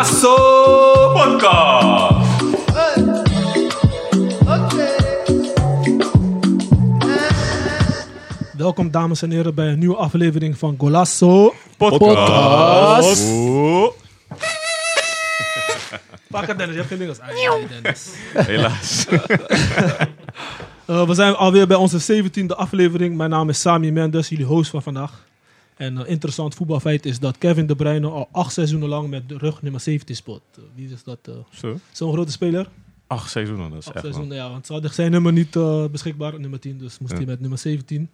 Golasso Podcast. Welkom dames en heren bij een nieuwe aflevering van Golasso. Podcast. Pak het Dennis, je hebt geen ding als Dennis. Helaas. Eh, we zijn alweer bij onze 17e aflevering. Mijn naam is Sami Mendes, jullie host van vandaag. En een interessant voetbalfeit is dat Kevin De Bruyne al acht seizoenen lang met de rug nummer 17 speelt. Eh, wie is dat? eh, Zo. Zo'n grote speler? Acht seizoenen, dat is Acht echt man. seizoenen, ja. Want ze hadden zijn nummer niet eh, beschikbaar, nummer 10. Dus moest Ja. hij met nummer 17.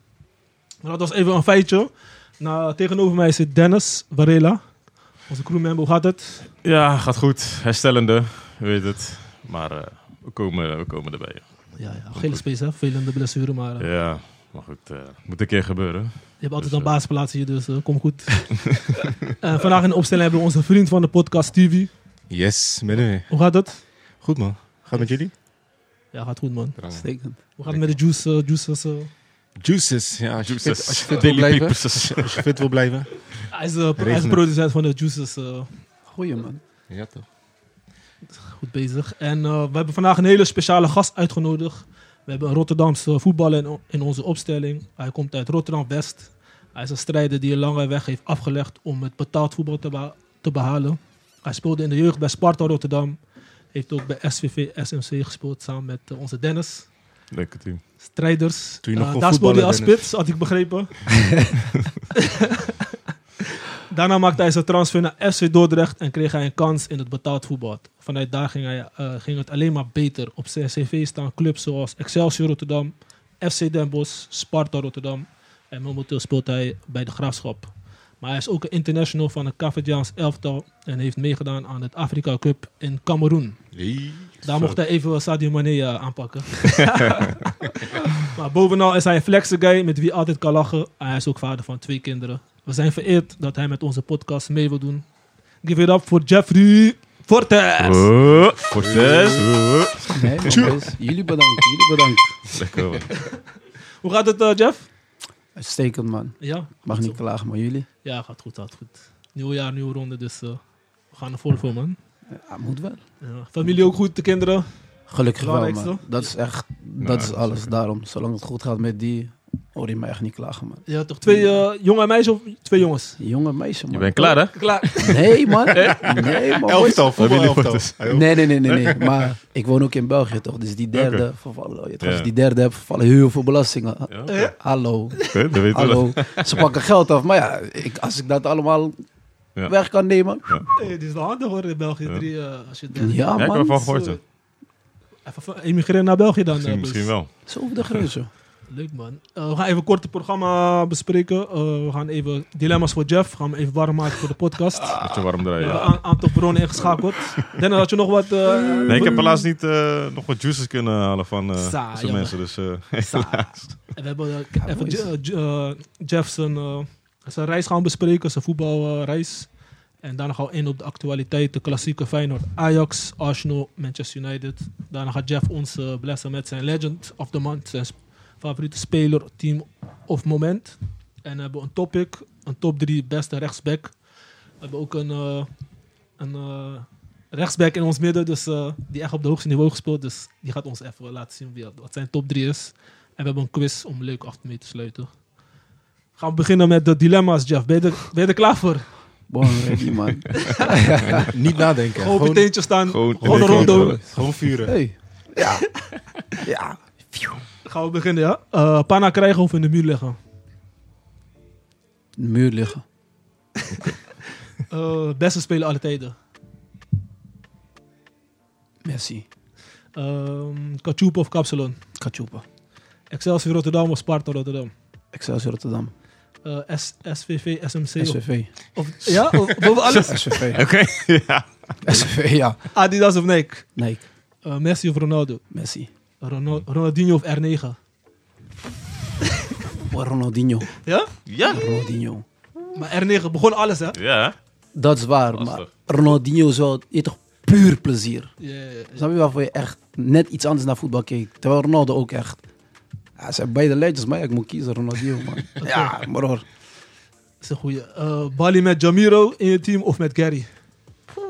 Maar dat was even een feitje. Nou, tegenover mij zit Dennis Varela. Onze crewmember, hoe gaat het? Ja, gaat goed. Herstellende, weet het. Maar we, komen, we komen erbij. Ja, ja. Gele space, hè? Vervelende blessure, maar Ja, maar goed. eh, moet een keer gebeuren. je hebt altijd Dus, een eh, basisplaats hier, dus eh, kom goed. Eh, vandaag in de opstelling hebben we onze vriend van de podcast, Stevie. Yes, weer. Hoe gaat het? Goed man. Gaat met jullie? Ja, gaat goed, man. Uitstekend. Hoe gaat het met de juice, juices? Juices. Ja, als je, Juices. fit, als je fit wil Daily blijven. Als je fit wil blijven. Hij is, hij is Regenen. producent van de juices. Goeie man. Ja toch. goed bezig. En eh, we hebben vandaag een hele speciale gast uitgenodigd. We hebben een Rotterdamse voetballer in, in onze opstelling. Hij komt uit Rotterdam-West. Hij is een strijder die een lange weg heeft afgelegd om het betaald voetbal te, beha- te behalen. Hij speelde in de jeugd bij Sparta Rotterdam. Heeft ook bij SVV SMC gespeeld samen met eh, onze Dennis. Leuke team. Strijders. Toen je nog Eh, daar speelde hij als spits, had ik begrepen. Daarna maakte hij zijn transfer naar FC Dordrecht en kreeg hij een kans in het betaald voetbal. Vanuit daar ging, hij, eh, ging het alleen maar beter. Op zijn cv staan clubs zoals Excelsior Rotterdam, FC Den Bosch, Sparta Rotterdam. En momenteel speelt hij bij de Graafschap. Maar hij is ook een international van het Cavadiaans elftal en heeft meegedaan aan het Afrika Cup in Cameroen. Daar mocht hij even Sadio Mane eh, aanpakken. maar bovenal is hij een flexe guy met wie altijd kan lachen. En hij is ook vader van twee kinderen. We zijn vereerd dat hij met onze podcast mee wil doen. Give it up voor Jeffrey Fortes. Oh. Nee, boys. Jullie bedankt. Jullie bedankt. Lekker man. Hoe gaat het, eh, Jeff? Uitstekend man. Ja, Mag niet zo. klagen, maar jullie? Ja, gaat goed, gaat goed. Nieuw jaar, nieuwe ronde, dus eh, we gaan er vol voor, man. Ja, moet wel. Ja. Familie ook goed, de kinderen? Gelukkig wel man. Dat is echt, dat Nou, is alles. Daarom, zolang het goed gaat met die, hoor je mij echt niet klagen man. Ja, toch twee jongen en meisjes of twee jongens? Jonge meisje man. Je bent klaar hè? Klaar. Nee man. Nee man. Elftal, elftal. Nee, nee, nee, nee, nee. Maar ik woon ook in België toch? Dus die derde vervallen. Ja. Die derde hebt, vervallen heel veel belastingen. Ja? Hallo. Hallo. Ze pakken geld af. Maar ja, ik, als ik dat allemaal Ja. weg kan nemen. Hey, dit is wel handig hoor in België. Ja. Drie, eh, als je Ja, Ja, ik heb man. ervan gehoord. Even emigreren naar België dan. Misschien, eh, misschien boys. wel. Zo over de grens, joh. Leuk man. Eh, we gaan even kort het programma bespreken. Eh, we gaan even dilemma's voor Jeff. Gaan we even warm maken voor de podcast. We Beetje warm draaien. een aantal bronnen ingeschakeld. Dennis, had je nog wat... eh, Nee, ik heb helaas niet eh, nog wat juices kunnen halen van eh jammer. mensen. Dus eh, Sa- En we hebben even. Je- Je- Jeff zijn, zijn reis gaan bespreken. Zijn voetbalreis. en daarna gaan we in op de actualiteit. De klassieke Feyenoord, Ajax, Arsenal, Manchester United. Daarna gaat Jeff ons blessen met zijn Legend of the Month. Zijn favoriete speler, team of moment. En we hebben een topic. Een top 3 beste rechtsback. We hebben ook een, eh, een eh, rechtsback in ons midden. Dus, eh, die echt op de hoogste niveau gespeeld. Dus die gaat ons even laten zien wie, wat zijn top 3 is. En we hebben een quiz om leuk af mee te sluiten. Gaan we beginnen met de dilemma's, Jeff. Ben je er, ben je er klaar voor? Bon, ready, man. Niet nadenken. Gewoon op je teentje staan. Gewoon- Gewoon een rondo. gewoon vuren. Hey. Ja. Ja. Gaan we beginnen, ja? Eh Pana krijgen of in de muur leggen? De muur liggen. Eh, beste speler alle tijden. Messi. Um, Kachupa of Kapsalon? Kachupa. Excelsior Rotterdam of Sparta Rotterdam? Excelsior Rotterdam. Eh, S SVV, SMC SVV. of... Ja? Of, boven alles? SVV. Oké, ja. SVV, ja. Adidas of Nike? Nee, Eh, Messi of Ronaldo? Messi. Ronal- Ronaldinho of R9? Oh, Ronaldinho. Ja? Ja. Ronaldinho. Maar R9 begon alles, hè? Ja. Dat is waar, Lastig. maar Ronaldinho is wel je toch puur plezier. Ja, ja, ja. Snap je waarvoor je echt net iets anders naar voetbal keek? Terwijl Ronaldo ook echt. Ja, ze zijn beide legends, maar ja, ik moet kiezen Ronaldinho, man. Ja, maar hoor. Dat is een goeie. Eh, Bali met Jamiro in je team of met Gary?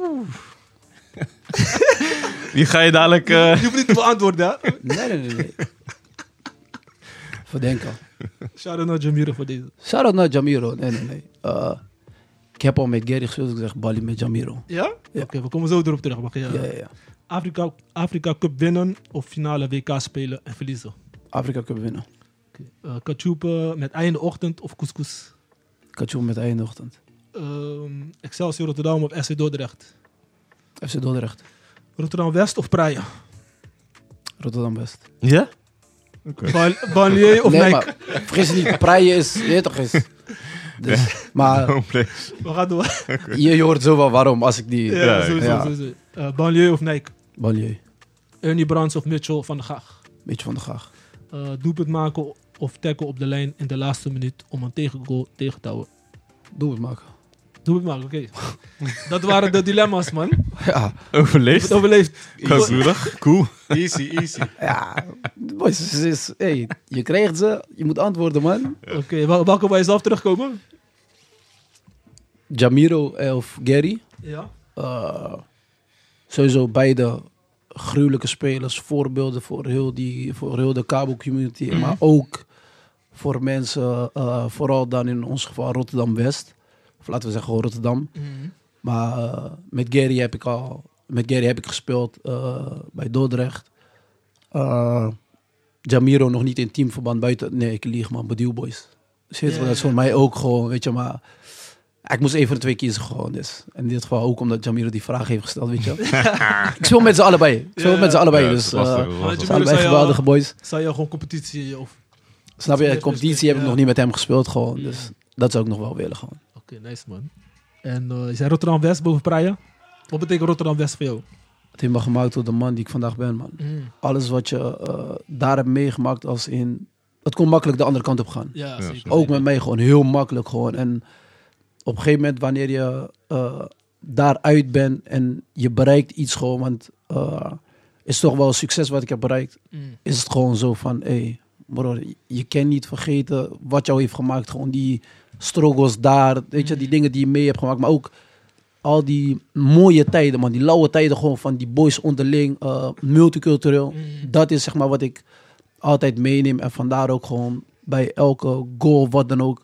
Die ga je dadelijk... eh, Je hoeft niet te beantwoorden, hè? Nee, nee, nee. nee. Verdenken. Shout-out naar Jamiro voor deze. Shout-out naar Jamiro. Nee, nee, nee. Eh, ik heb al met Gary gespeeld. Ik zeg Bali met Jamiro. Ja? Ja. Oké, we komen zo erop terug. Mag je, Ja, ja, ja. Afrika, Afrika Cup winnen of finale WK spelen en verliezen? Afrika Cup winnen. Oké. Eh, met einde ochtend of couscous? Kachoen met eindochtend. Ehm Excelsior Rotterdam of SC Dordrecht? FC Dordrecht. Rotterdam West of Praia? Rotterdam West. Ja? Ban- Banlieue of nee, maar vergis je niet. Praia is... Je weet toch is... Dus, Maar Complex. We gaan door. je, je hoort zo wel waarom als ik die... Ja, Ja, sowieso. ja. sowieso. Eh, Banlieue of Nijk? Banlieue. Ernie Brands of Mitchell van de Gaag? Beetje van de graag. Eh doelpunt maken of tackle op de lijn in de laatste minuut om een tegengoal tegen te houden? Doe het maken. Doelpunt maken, oké. Dat waren de dilemma's, man. Ja. Overleefd. overleefd. Koudbloedig. Cool. Easy, easy. Ja. Boys, het is, hey, je krijgt ze. Je moet antwoorden, man. Oké, wel- welke bij jezelf terugkomen? Jamiro of Gary. Ja. Eh, sowieso beide gruwelijke spelers, voorbeelden voor heel, die, voor heel de Cabo-community, maar ook voor mensen, eh, vooral dan in ons geval Rotterdam-West. Of laten we zeggen gewoon Rotterdam. Maar eh, met Gary heb ik al met Gary heb ik gespeeld eh, bij Dordrecht. Eh, Jamiro nog niet in teamverband buiten. Nee, ik lieg man, Badiou Boys. Dus wel, dat is voor mij ook gewoon, weet je, maar ik moest even van de twee kiezen gewoon. Dus. In dit geval ook omdat Jamiro die vraag heeft gesteld, weet je. ik speel met ze allebei. Ik speel met ze allebei. Ja, dus eh, lastig, allebei zei, geweldige boys. Zou je gewoon competitie of... Snap je? meer Competitie heb ik ja. nog niet met hem gespeeld gewoon. Dus dat zou ik nog wel willen gewoon. Oké, nice man. En eh, je zei Rotterdam West boven Praia. Wat betekent Rotterdam West voor jou? Het heeft me gemaakt tot de man die ik vandaag ben, man. Alles wat je eh, daar hebt meegemaakt als in... Het kon makkelijk de andere kant op gaan. Ja, Ja, zeker. zeker. Ook met mij gewoon heel makkelijk gewoon. En op een gegeven moment wanneer je eh, daaruit bent en je bereikt iets gewoon, want eh is toch wel een succes wat ik heb bereikt, Mm. is het gewoon zo van, hé, hey, bro, je kan niet vergeten wat jou heeft gemaakt. Gewoon die struggles daar, weet je, die dingen die je mee hebt gemaakt, maar ook al die mooie tijden, man, die lauwe tijden gewoon van die boys onderling, eh, multicultureel. Mm. Dat is zeg maar wat ik altijd meeneem. En vandaar ook gewoon bij elke goal, wat dan ook,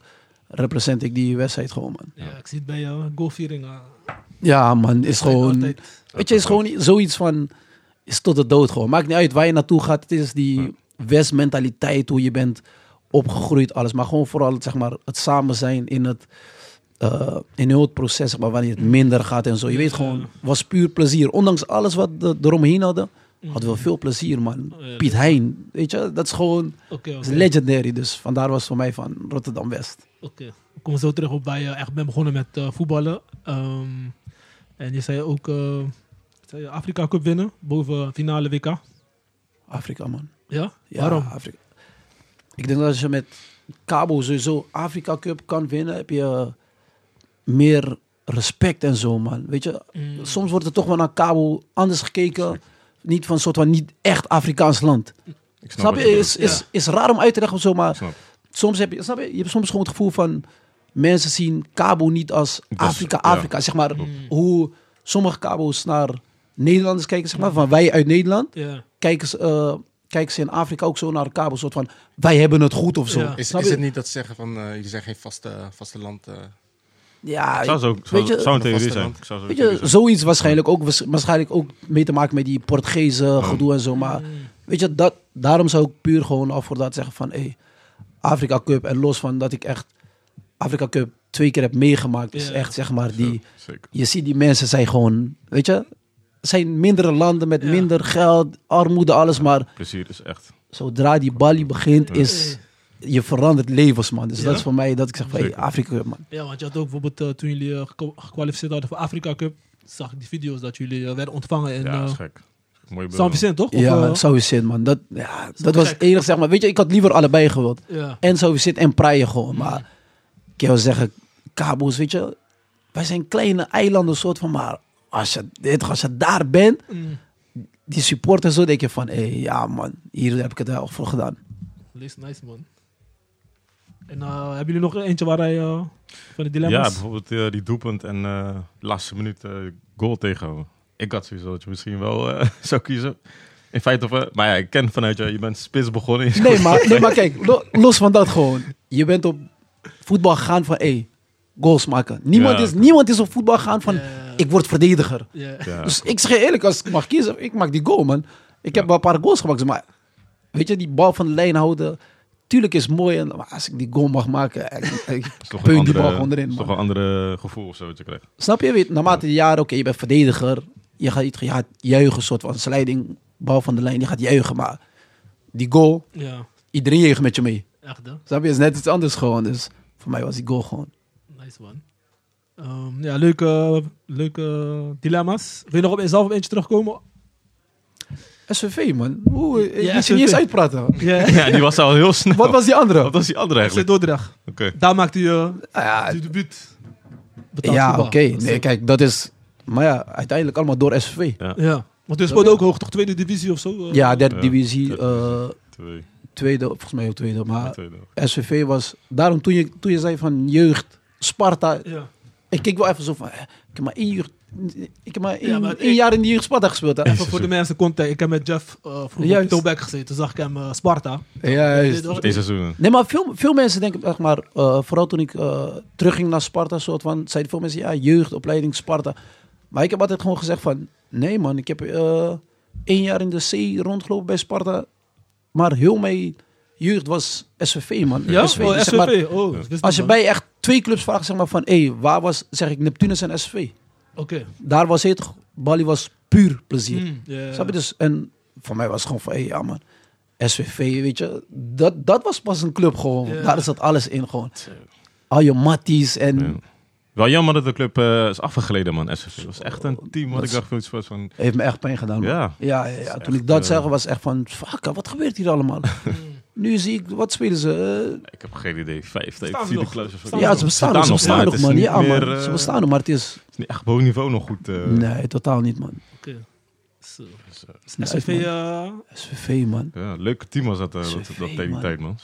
represent ik die wedstrijd gewoon, man. Ja, ik zie het bij jou. Goalviering. uh, Ja, man, is gewoon... altijd. Weet je, is gewoon zoiets van... Is tot de dood gewoon. Maakt niet uit waar je naartoe gaat. Het is die West-mentaliteit, hoe je bent opgegroeid, alles. Maar gewoon vooral zeg maar, het samen zijn in het, eh, in heel het proces, zeg maar, wanneer het minder gaat en zo. Je weet gewoon, was puur plezier. Ondanks alles wat we eromheen hadden, hadden we veel plezier, man. Piet Hein, weet je, dat is gewoon is legendary. Dus vandaar was het voor mij van Rotterdam-West. Oké. We komen zo terug op waar je echt bent begonnen met eh, voetballen. Ehm, en je zei ook eh, zei je Afrika Cup winnen boven finale WK. Afrika, man. Ja? Ja, Waarom? Afrika. Ik denk dat als je met Cabo sowieso Afrika Cup kan winnen, heb je meer respect en zo, man. Weet je, Mm. soms wordt er toch wel naar Cabo anders gekeken. Niet van een soort van niet echt Afrikaans land. Ik Snap je? Is, is, is raar om uit te leggen of zo, maar snap. soms heb je, snap je, je hebt soms gewoon het gevoel van mensen zien Cabo niet als is- Afrika, ja. Afrika. Zeg maar Mm. hoe sommige Cabo's naar Nederlanders kijken, zeg maar, van wij uit Nederland Ja. kijken ze, eh, kijken ze in Afrika ook zo naar de Cabo, soort van wij hebben het goed of zo. Ja. Is, is je? het niet dat ze zeggen van, eh jullie zijn geen vaste, vaste land? eh, Ja, Zou zo, weet je, zou een theorie vaste zijn. zou zo weet een je, zijn. zoiets waarschijnlijk ook, waars- waarschijnlijk ook mee te maken met die Portugese gedoe en zo. Maar Mm. weet je, dat, daarom zou ik puur gewoon al voor dat zeggen van, hey, Afrika Cup en los van dat ik echt Afrika Cup twee keer heb meegemaakt, is Ja. echt zeg maar die, Zeker. je ziet die mensen zijn gewoon, weet je, zijn mindere landen met Ja. minder geld, armoede, alles, maar Plezier is echt. zodra die balie begint, is je verandert levens, man. Dus Ja? dat is voor mij dat ik zeg van, hey. Afrika Cup, man. Ja, want je had ook bijvoorbeeld eh, toen jullie eh, gekwalificeerd hadden voor Afrika Cup, zag ik die video's dat jullie eh, werden ontvangen in Ja, dat is gek. Mooie San beelden. Vicente, toch? Of, Ja, zo is het, man. Dat, ja, dat was het enige, zeg maar. Weet je, ik had liever allebei gewild. ja. En zo is het en Praia gewoon. Maar ik kan wel zeggen, Cabo's, weet je, wij zijn kleine eilanden, soort van. Maar als je, dit, als je daar bent, Mm. die supporters, zo denk je van, hé, hey, ja, man, hier heb ik het wel voor gedaan. Lees nice, man. En eh, hebben jullie nog eentje waar hij eh, van de Ja, dilemma's? bijvoorbeeld eh, die doelpunt en eh laatste minuut eh, goal tegenhouden. ik had sowieso dat je misschien wel eh, zou kiezen. In feite, of, maar ja, ik ken vanuit je, je bent spits begonnen. Nee, maar, nee, maar kijk, lo- los van dat gewoon. Je bent op voetbal gegaan van, hé, goals maken. Niemand, Ja. is, niemand is op voetbal gegaan van, ik word verdediger. Dus ik zeg je eerlijk, als ik mag kiezen, ik maak die goal, man. Ik heb wel een paar goals gemaakt, maar weet je, die bal van de lijn houden, tuurlijk is mooi. En, maar als ik die goal mag maken, ik, ik een peun die andere- bal gewoon erin. is toch een andere gevoel of zo wat je krijgt. Snap je? Weet, naarmate de jaren, oké, je bent verdediger. Je gaat, je gaat juichen, soort van slijding, bal van de lijn. Je gaat juichen, maar die goal, ja, iedereen juicht met je mee. echt hè. Snap je? is net iets anders gewoon. Dus voor mij was die goal gewoon. Nice man. Ehm, ja, leuke, leuke dilemma's. Wil je nog op jezelf op eentje terugkomen? SVV, man. Oeh, ik Ja, liet je niet eens uitpraten. Ja. Ja, die was al heel snel. Wat was die andere? Wat was die andere FC eigenlijk? Dordrecht. Oké. Daar maakt hij uh, ja, debuut. Betaald ja oké. Is- Nee, kijk, dat is... Maar ja, uiteindelijk allemaal door SVV. Ja, Ja, want hij speelde ook hoog, toch tweede divisie of zo? eh? Ja, derde Ja. divisie, eh, twee. tweede, volgens mij ook tweede. Maar tweede. SVV was... Daarom toen je, toen je zei van jeugd, Sparta... Ja. Ik keek wel even zo van... eh, Ik heb maar één, jeugd, ik heb maar één, Ja, maar één ik- jaar in die jeugd Sparta gespeeld. Hè? Even voor de mensen contact. Ik heb met Jeff uh, vroeger op Tobek gezeten. Toen zag ik hem eh, Sparta. Ja, juist. Dit was- Eén seizoen. Nee, maar veel, veel mensen denken, echt maar, eh, vooral toen ik eh, terugging naar Sparta, soort van, zeiden veel mensen, ja, jeugdopleiding Sparta. Maar ik heb altijd gewoon gezegd van, nee man, ik heb eh één jaar in de C rondgelopen bij Sparta, maar heel mijn jeugd was SVV, man. Ja, SV. oh, zeg maar, SVV. Oh, als je bij echt twee clubs vraagt, zeg maar van, hé, waar was, zeg ik, Neptunus en SV. Oké. Daar was het, Bali was puur plezier. Hmm, ja. Snap je? Dus, en voor mij was het gewoon van, hé, ja man, SVV, weet je, dat, dat was pas een club gewoon. Ja. Daar zat alles in gewoon. Al je matties en... Ja. Wel jammer dat de club eh, is afgegleden, man. SVV dat was echt een team wat ik dacht van iets was van... Heeft me echt pijn gedaan. man. Ja. Ja, ja, ja. Toen echt, ik dat eh, zag, was echt van, fuck, wat gebeurt hier allemaal? nu zie ik, wat spelen ze? Eh, Ik heb geen idee. Vijfde, vierde klas of zo. Ja, ze bestaan nog, ze maar bestaan nog, man. niet Ja, man. eh, Ze bestaan nog, maar het is... Het is niet echt boven niveau nog goed. eh, Nee, totaal niet, man. Oké. Dus, eh, is niet SVV, man. eh, SVV, man. ja, leuke team was dat, eh, dat, tegen die man. tijd, man.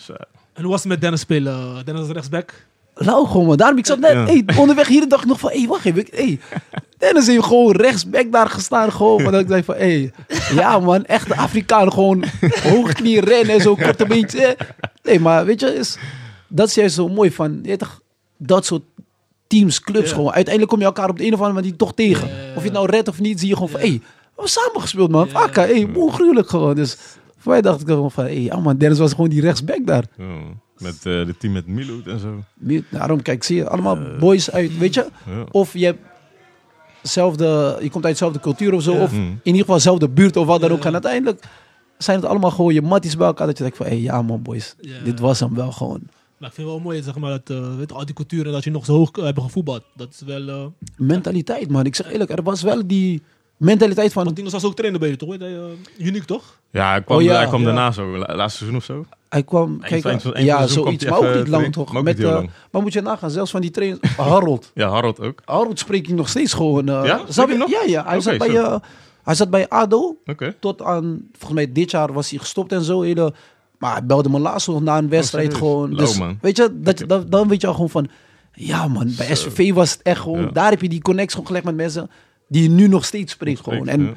En hoe was het met Dennis spelen? Dennis als rechtsback? Lauw gewoon, man. Daarom, ik zat net, Ja. hey, onderweg hier dacht ik nog van, hé, wacht even. Hey, Dennis heeft gewoon rechtsback daar gestaan, gewoon. Maar dat ik dacht van, hé, ja man, echt de Afrikaan, gewoon hoge knieën rennen en zo, korte beentjes. eh. Nee, maar weet je, is, dat is juist zo mooi van, je toch, dat soort teams, clubs Ja. gewoon. Uiteindelijk kom je elkaar op de een of andere manier toch tegen. Ja, ja, ja. Of je het nou redt of niet, zie je gewoon van, Ja. hé, we hebben samen gespeeld, man. Ja. Fakka, hé, ongruwelijk gewoon. Dus voor mij dacht ik gewoon van, hé, ja man, Dennis was gewoon die rechtsback daar. Met eh, de team met Miloud en zo. Daarom, kijk, zie je, allemaal boys uit, weet je. Ja. Of je hebt zelfde, je komt uit dezelfde cultuur of zo. Ja. Of Mm. in ieder geval dezelfde buurt of wat dan ook. En uiteindelijk zijn het allemaal gewoon je matties bij elkaar. Dat je denkt van, hé, hey, ja man boys, Ja. dit was hem wel gewoon. Maar ik vind het wel mooi, zeg maar, dat, eh, weet al die culturen, dat je nog zo hoog eh, hebben gevoetbald. Dat is wel... eh Mentaliteit man, ik zeg eerlijk, er was wel die mentaliteit van... want Dinges was ook trainer bij je, toch? Eh, uniek, toch? Ja, hij kwam, Oh, ja, hij kwam ja. daarna zo, la- laatste seizoen of zo. Hij kwam, kijk, eind van- eind ja, zoiets, maar ook niet lang trainen. toch? Met, eh, lang. maar moet je nagaan, zelfs van die trainers, Harold. Ja, Harold ook. Harold spreek ik nog steeds gewoon. eh, Ja? je? nog? Ja, ja. Hij, zat bij, eh, hij zat bij ADO. Tot aan, volgens mij dit jaar was hij gestopt en zo. Hele, maar hij belde me laatst nog na een wedstrijd Oh, gewoon. Dus man. weet je, dat, dan, dan weet je al gewoon van, ja man, bij SVV was het echt gewoon, Ja. daar heb je die connectie gewoon gelegd met mensen die je nu nog steeds spreekt gewoon. En ja.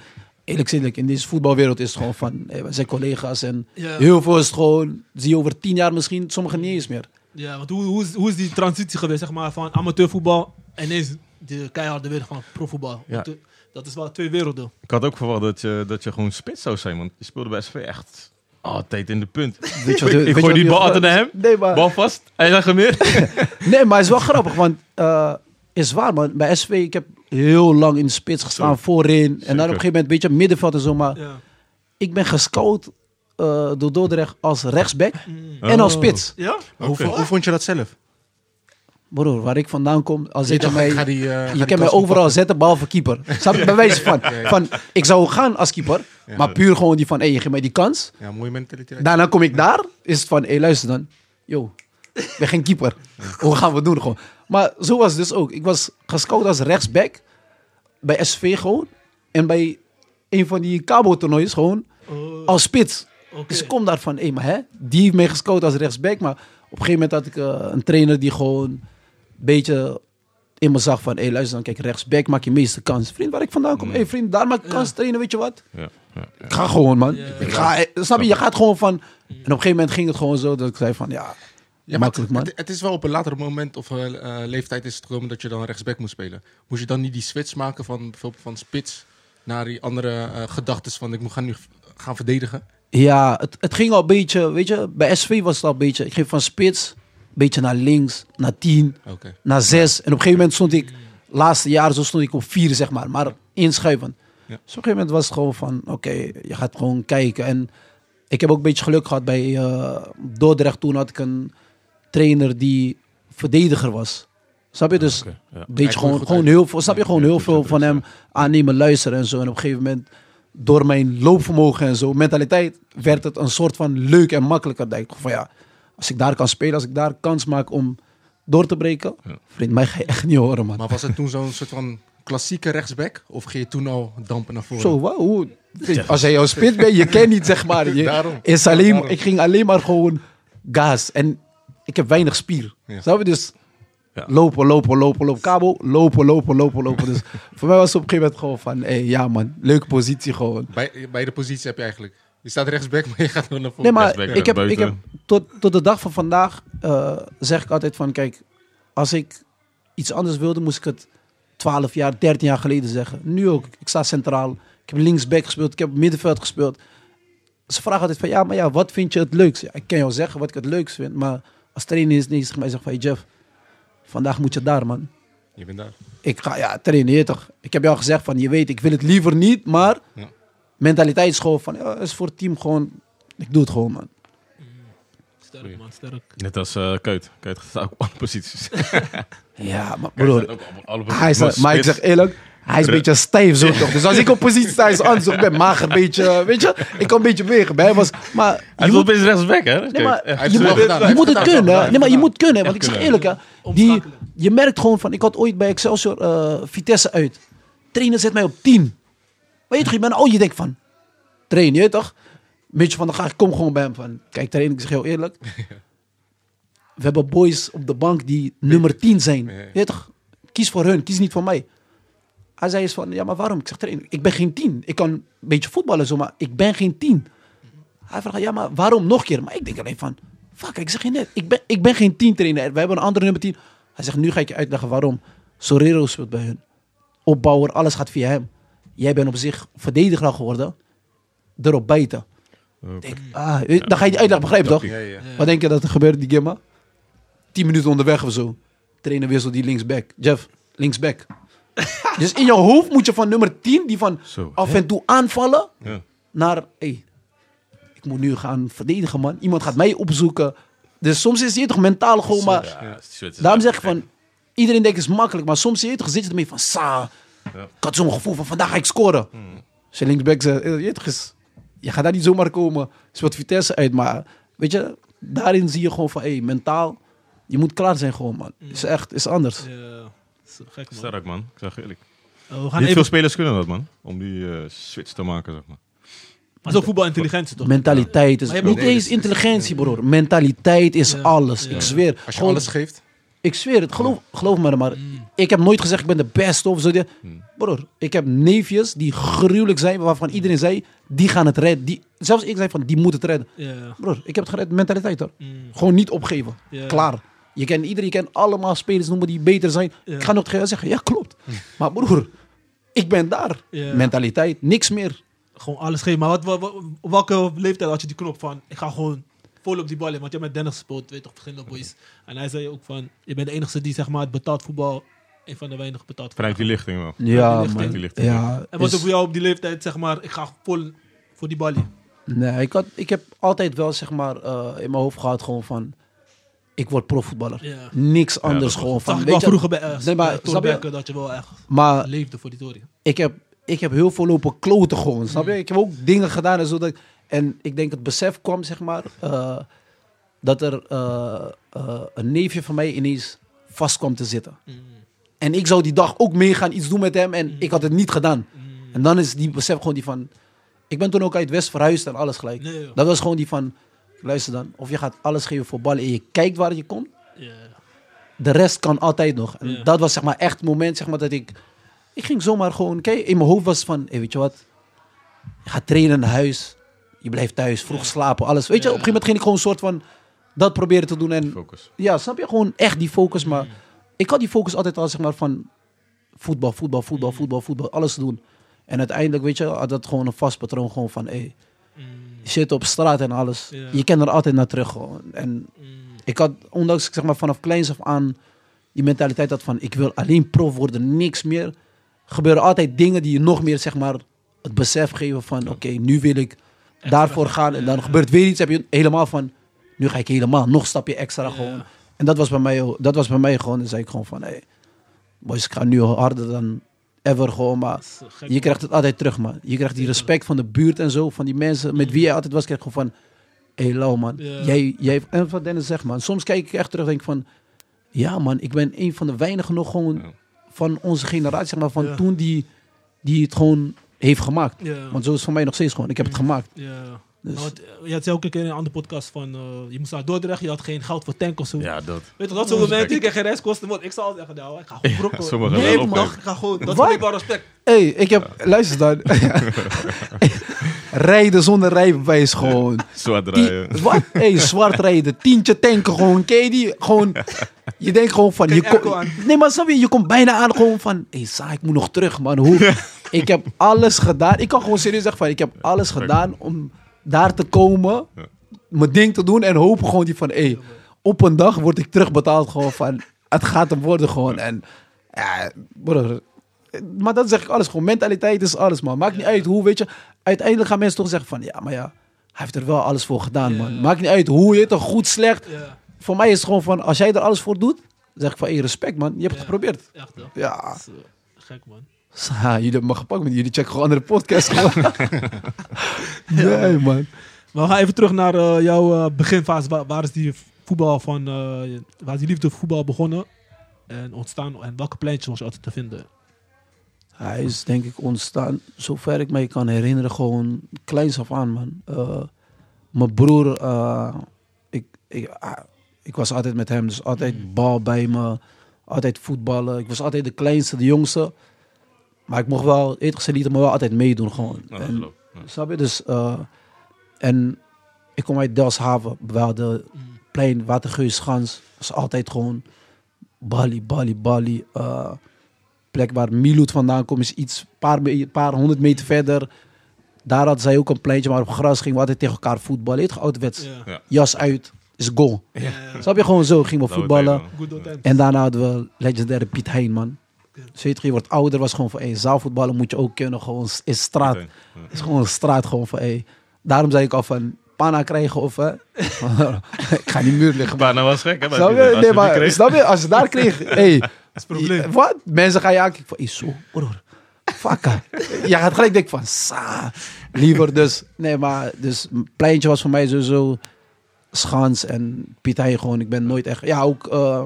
Eerlijk gezegd, in deze voetbalwereld is het gewoon van, hey, we zijn collega's en Ja. heel veel is het gewoon, zie je over tien jaar misschien, sommigen niet eens meer. Ja, want hoe, hoe, is, hoe is die transitie geweest, zeg maar, van amateurvoetbal en ineens de keiharde wereld van profvoetbal? Ja. Eh, dat is wel twee werelden. Ik had ook verwacht dat je, dat je gewoon spits zou zijn, want je speelde bij SV echt altijd in de punt. Weet je wat- ik weet je gooi die bal altijd naar hem, Nee, maar, bal vast, hij zegt er meer. nee, maar het is wel grappig, want uh, is waar man, bij SV, ik heb heel lang in de spits gestaan, Zo. voorin. En dan op een gegeven moment, weet je, middenveld en zo, maar... Ja. ik ben gescout eh, door Dordrecht als rechtsback en als Oh. spits. Ja? Hoe, hoe vond je dat zelf? Broer, waar ik vandaan kom, al zet je mij... die, eh, je kan mij overal zetten, behalve keeper. Snap je? Bij wijze van, ja. van, ik zou gaan als keeper, Ja. maar puur gewoon die van, hé, je geeft mij die kans. Ja, mooie mentaliteit. Daarna kom ik daar, is het van, hé, luister dan. Yo, ik ben geen keeper. Hoe gaan we het doen gewoon? Maar zo was het dus ook. Ik was gescout als rechtsback bij SV gewoon. En bij een van die cabo-toernooien gewoon Oh, als spits. Dus ik kom daar van, hé, maar hè, die heeft mij gescout als rechtsback. Maar op een gegeven moment had ik eh, een trainer die gewoon een beetje in me zag van, hé luister dan, kijk, rechtsback maak je meeste kans. Vriend, waar ik vandaan kom, hé vriend, daar maak ik kans trainen, weet je wat? Ja, ja, ja. Ik ga gewoon, man. Ja. Ik ga, eh, snap je, je gaat gewoon van... En op een gegeven moment ging het gewoon zo dat ik zei van, ja, Ja, maar makkelijk, het, het is wel op een later moment of eh, eh, leeftijd is het gekomen dat je dan rechtsback moet spelen. Moest je dan niet die switch maken van bijvoorbeeld van spits naar die andere eh gedachten van ik moet gaan nu gaan verdedigen? Ja, het, het ging al een beetje, weet je, bij SV was het al een beetje, ik ging van spits, een beetje naar links, naar 10, Oké. naar 6. En op een gegeven moment stond ik, laatste jaren zo stond ik op 4, zeg maar, maar inschuivend. Ja. Dus op een gegeven moment was het gewoon van, oké, je gaat gewoon kijken. En ik heb ook een beetje geluk gehad bij Dordrecht. Toen had ik een trainer die verdediger was. Snap je? Dus ja. een beetje Hij gewoon, gewoon heel veel, snap je? Gewoon heel veel van hem aannemen, luisteren en zo. En op een gegeven moment, door mijn loopvermogen en zo, mentaliteit, werd het een soort van leuk en makkelijker. Dat ik dacht van ja, als ik daar kan spelen, als ik daar kans maak om door te breken, Ja. vriend, mij ga je echt niet horen, man. Maar was het toen zo'n soort van klassieke rechtsback? Of ging je toen al dampen naar voren? Zo? Vriend, Als jij jouw spits bent, je kent niet, zeg maar. Je, Daarom. is alleen, Daarom. Ik ging alleen maar gewoon gas. En ik heb weinig spier. Ja. Snap je? Dus Ja. lopen, lopen, lopen, lopen. Kabel, lopen, lopen, lopen, lopen. Dus voor mij was het op een gegeven moment gewoon van... Hé, ja man, leuke positie gewoon. Bij, bij de positie heb je eigenlijk. Je staat rechtsback, maar je gaat nog naar voren. Nee, maar ik heb, ik heb tot, tot de dag van vandaag eh, zeg ik altijd van... Kijk, als ik iets anders wilde, moest ik het 12 jaar, 13 jaar geleden zeggen. Nu ook. Ik sta centraal. Ik heb linksback gespeeld. Ik heb middenveld gespeeld. Ze vragen altijd van, ja, maar ja, wat vind je het leukst? Ja, ik kan jou zeggen wat ik het leukst vind. Maar als trainer is niet tegen mij zegt van, Jeff, vandaag moet je daar, man. Je bent daar. Ik ga, ja, trainen, toch. Ik heb jou gezegd van, je weet, ik wil het liever niet, maar Ja. mentaliteit is gewoon van, ja, is voor het team gewoon, ik doe het gewoon, man. Sterk, man, sterk. Net als eh Kuit. Kuit staat ook op alle posities. Ja, maar broer, staat ook op alle hij is, maar ik zeg eerlijk, hij is een beetje stijf zo toch. Dus als ik op positie sta, is het anders. Ik ben mager, een beetje, weet je, ik kan een beetje bewegen. Bij hem was, maar Hij je moet, opeens rechtsback, hè? nee, maar, Hij je moet, gedaan. Hij je moet heeft het gedaan. kunnen. Hij Nee, maar je moet kunnen. Want ik zeg eerlijk, hè, die, je merkt gewoon van, ik had ooit bij Excelsior eh, Vitesse uit. Trainer zet mij op 10. Weet je toch, je bent, oh, je denkt van, train je toch? Beetje van, dan ga ik, kom gewoon bij hem van, kijk trainer, ik zeg heel eerlijk. We hebben boys op de bank die nummer 10 zijn. Je toch, kies voor hun, kies niet voor mij. Hij zei eens van, ja, maar waarom? Ik zeg, trainer, ik ben geen 10. Ik kan een beetje voetballen zo, maar ik ben geen 10. Hij vraagt, ja, maar waarom nog een keer? Maar ik denk alleen van, fuck, ik zeg je net, ik ben, ik ben geen 10 trainer. We hebben een andere nummer 10. Hij zegt, nu ga ik je uitleggen waarom. Sorero speelt bij hun. Opbouwer, alles gaat via hem. Jij bent op zich verdediger geworden. Erop bijten. Oké. Denk, ah, dan ga je die uitleg begrijpen, toch? Ja, ja. Wat denk je dat er gebeurt die Gimma? 10 minuten onderweg of zo. Trainer wissel die linksback. Jeff, linksback. dus in je hoofd moet je van nummer 10, die van Zo. af en toe aanvallen, Ja. naar, hey, ik moet nu gaan verdedigen, man. Iemand gaat mij opzoeken. Dus soms is het toch mentaal gewoon, maar Ja, daarom zeg ik van, iedereen denkt het is makkelijk, maar soms zie je toch, zit je ermee van, sa, Ja. ik had zo'n gevoel van, vandaag ga ik scoren. Als je linksback zegt, eh, je, toch, je gaat daar niet zomaar komen, speelt Vitesse uit, maar weet je, daarin zie je gewoon van, hey, mentaal, je moet klaar zijn gewoon, man. is echt, is anders. Ja, gek, man. Sterk, man. Ik zeg eerlijk. Uh, we gaan Niet veel even... spelers kunnen dat, man. Om die eh, switch te maken, zeg maar. Maar zo voetbalintelligentie, toch? Mentaliteit is, Maar je niet eens intelligentie, broer. Mentaliteit is Ja, alles. ja. Ik zweer. Als je Gewoon- alles geeft. Ik zweer het, geloof, geloof me maar. Mm. Ik heb nooit gezegd ik ben de beste of zo. Hmm. Broer, ik heb neefjes die gruwelijk zijn, waarvan iedereen zei, die gaan het redden. Die, zelfs ik zei van, die moet het redden. Ja. Broer, ik heb het gered, mentaliteit hoor. Mm. Gewoon niet opgeven. Klaar. Je kent iedereen, je kent allemaal spelers noemen die beter zijn. Ja. Ik ga nog tegen jou zeggen, ja klopt. Maar broer, ik ben daar. Ja. Mentaliteit, niks meer. Gewoon alles geven. Maar wat, wat, wat- op welke leeftijd had je die knop van... Ik ga gewoon vol op die bal in. Want je hebt met Dennis gespeeld, weet toch, verschillende boys. En hij zei ook van... Je bent de enige die zeg maar het betaald voetbal... Een van de weinige betaald Vanuit die lichting wel. Ja, die man. man. Ja, En wat is- voor jou op die leeftijd, zeg maar... Ik ga vol voor die bal in. Nee, ik, had, ik heb altijd wel zeg maar eh, in mijn hoofd gehad gewoon van... Ik word profvoetballer. Ja. Niks anders dat gewoon Zag van. ik weet wel je- vroeger bij uh, Nee, maar snap je? Dat je wel echt Maar leefde voor die Tory. ik heb, ik heb heel veel lopen kloten gewoon, snap je? Ik heb ook dingen gedaan en zo. Dat, en ik denk het besef kwam, zeg maar, eh, dat er eh, eh, een neefje van mij ineens vast kwam te zitten. Mm. En ik zou die dag ook meegaan, iets doen met hem en ik had het niet gedaan. Mm. En dan is die besef gewoon die van... Ik ben toen ook uit West verhuisd en alles gelijk. Nee. Dat was gewoon die van, luister dan, of je gaat alles geven voor ballen en je kijkt waar je komt. De rest kan altijd nog. En dat was zeg maar echt het moment zeg maar, dat ik... Ik ging zomaar gewoon... Kijk, in mijn hoofd was van... Hey, weet je wat? Je gaat trainen naar huis. Je blijft thuis. Vroeg slapen. Alles. Weet je, op een gegeven moment ging ik gewoon een soort van... Dat proberen te doen. En Focus. ja, snap je? Gewoon echt die focus. Maar ik had die focus altijd al, zeg maar, van voetbal, voetbal, voetbal, voetbal, voetbal, alles doen. En uiteindelijk, weet je, had dat gewoon een vast patroon gewoon van, hé, je zit op straat en alles. Ja. Je kan er altijd naar terug gewoon. En ik had, ondanks ik zeg maar vanaf kleins af aan die mentaliteit had van, ik wil alleen prof worden, niks meer. Gebeuren altijd dingen die je nog meer, zeg maar, het besef geven van, oké, nu wil ik daarvoor gaan. En dan gebeurt weer iets, heb je helemaal van, nu ga ik helemaal nog een stapje extra gewoon. En dat was bij mij, dat was bij mij gewoon. Dan zei ik gewoon van, hé, hey, boys, ik ga nu harder dan ever gewoon. Maar eh, je krijgt het altijd terug, man. Je krijgt die respect van de buurt en zo, van die mensen met wie je altijd was. Krijg je gewoon van, hé, hey, lauw, man. Ja. Jij, jij, en wat Dennis zegt, man. Soms kijk ik echt terug en denk van, ja, man, ik ben een van de weinigen nog gewoon van onze generatie, zeg maar, van Ja. toen die, die het gewoon heeft gemaakt. Ja. Want zo is het voor mij nog steeds gewoon. Ik heb het gemaakt. Dus- Nou, het- je had ook een keer in een andere podcast van, eh, je moest naar Dordrecht, je had geen geld voor tank of zo. Ja, dat. Weet je, dat soort momenten, ik heb geen reiskosten, want ik zal altijd zeggen, nou, ik ga gewoon brokken. nee, wel mag, ik ga gewoon, dat Wat? vind ik wel respect. Hé, hey, ik heb, luister dan. rijden zonder rijbewijs gewoon. Zwart Die, draaien. wat? Hey, zwart rijden, tientje tanken gewoon. Ken je die? Gewoon, je denkt gewoon van... Je nee, maar snap je, je komt bijna aan gewoon van... Hé, hey, Sa, ik moet nog terug, man. Hoe? ik heb alles gedaan. Ik kan gewoon serieus zeggen van... Ik heb alles gedaan om daar te komen. Mijn ding te doen. En hopen gewoon die van... Hé, hey, op een dag word ik terugbetaald gewoon van... Het gaat hem worden gewoon. En ja, broer, maar dat zeg ik alles gewoon. Mentaliteit is alles, man. Maakt niet uit hoe, weet je. Uiteindelijk gaan mensen toch zeggen van... Ja, maar ja, hij heeft er wel alles voor gedaan, man. Maakt niet uit hoe je het, toch goed, slecht. Voor mij is het gewoon van... Als jij er alles voor doet, zeg ik van... Hey, respect, man. Je hebt het geprobeerd. echt. Ja. Dat is, gek man. Ha, jullie hebben me gepakt met jullie. Checken gewoon andere podcasts. gewoon. nee, man. Maar we gaan even terug naar eh, jouw eh, beginfase. Waar, waar is die voetbal van, eh, waar is die liefde voor voetbal begonnen? En ontstaan, en welke pleintjes was je altijd te vinden? Hij is denk ik ontstaan, zover ik mij kan herinneren, gewoon kleins af aan, man. Mijn broer, ik, ik, ah, ik was altijd met hem, dus altijd bal bij me, altijd voetballen. Ik was altijd de kleinste, de jongste. Maar ik mocht wel, ze lieten me wel altijd meedoen gewoon. Nou, En-. Ja. Snap je? Dus, eh, en ik kom uit Delfshaven, waar de plein Watergeusschans was altijd gewoon Bali, Bali, Bali. eh, plek waar Miloet vandaan komt is iets, paar, paar honderd meter verder. Daar had zij ook een pleintje, maar op gras gingen we altijd tegen elkaar voetballen. Heet gewoon ouderwets. Ja. Ja. Jas uit, is goal. Ja. Snap je? Gewoon zo gingen we voetballen. En daarna hadden we legendaire Piet Hein, man. Weet je, wordt ouder, was gewoon van, hey, zaalvoetballen moet je ook kunnen. Gewoon is straat. is gewoon een straat gewoon van, hey. Daarom zei ik al van, pana krijgen of, hè. ik ga niet muur liggen. Maar nou was gek, hè? Snap die- je? Nee, je die maar, kreeg. snap je? Als je daar kreeg, hey. Dat is het probleem. Wat? Mensen gaan je aankijken van, hey, zo, broer. Fakka. Je gaat gelijk denken van, sa. Liever dus, nee, maar, dus, pleintje was voor mij sowieso Schans en Piet gewoon. Ik ben nooit echt, ja, ook eh,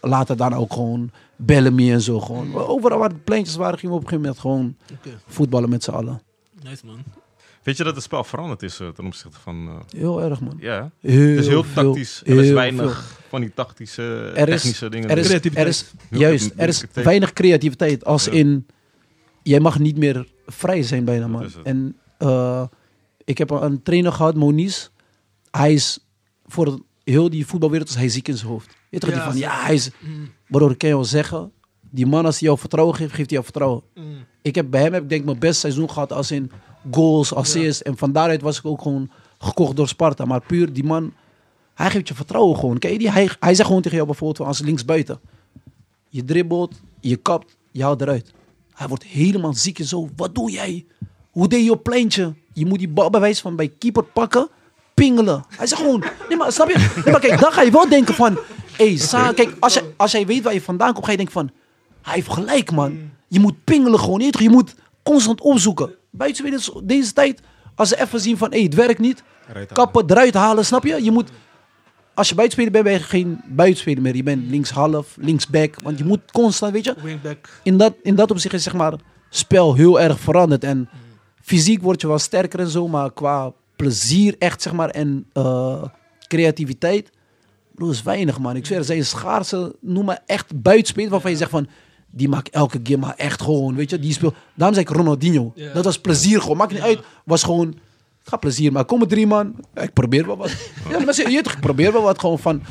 later dan ook gewoon Bellamy en zo gewoon. Overal waar de pleintjes waren, gingen we op een gegeven moment gewoon voetballen met z'n allen. nice man. Weet je dat het spel veranderd is eh, ten opzichte van... eh, Heel erg, man. ja, Heel het is heel veel, tactisch. Er is heel weinig veel. van die tactische, Er is- technische dingen. Er is, Creativiteit. er is, juist, er is weinig creativiteit. Als Ja. in, jij mag niet meer vrij zijn bijna, man. En eh, ik heb een, trainer gehad, Moniz. Hij is, voor heel die voetbalwereld is hij ziek in zijn hoofd. Je toch Ja, die van, ja, hij is, Mm, broer, ik kan je wel zeggen, die man als hij jou vertrouwen geeft, geeft hij jou vertrouwen. mm. Ik heb bij hem, heb ik denk mijn best seizoen gehad als in goals, assists. En van daaruit was ik ook gewoon gekocht door Sparta. Maar puur die man, hij geeft je vertrouwen gewoon. Kijk, die, hij, hij zegt gewoon tegen jou bijvoorbeeld als linksbuiten. Je dribbelt, je kapt, je haalt eruit. Hij wordt helemaal ziek en zo. Wat doe jij? Hoe deed je op pleintje? Je moet die bal bij wijze van bij keeper pakken, pingelen. Hij zegt gewoon, nee maar snap je? Nee maar kijk, dan ga je wel denken van, hey, Sa, kijk, als, je, als jij weet waar je vandaan komt, ga je denken van, hij heeft gelijk man. Je moet pingelen gewoon, je je moet constant opzoeken. Buitenspelers deze tijd, als ze even zien van, hé, hey, het werkt niet, kappen, eruit halen, snap je? Je moet, als je buitenspeler bent, ben je geen buitenspeler meer. Je bent linkshalf, linksback, want je moet constant, weet je, Wingback. in dat, in dat opzicht is zeg maar spel heel erg veranderd. En fysiek word je wel sterker en zo, maar qua plezier echt zeg maar en eh, creativiteit Bro, is weinig, man. Ik zweer, er zijn schaarse, noem maar echt buitenspelers waarvan je zegt van... Die maakt elke game maar echt gewoon, weet je. Die speelt... Daarom zei ik Ronaldinho. Dat was plezier gewoon. Maakt niet uit. Was gewoon... Ik ga plezier maken. Kom er drie man. Ik probeer wel wat. Ja, maar je toch, probeer wel wat gewoon van...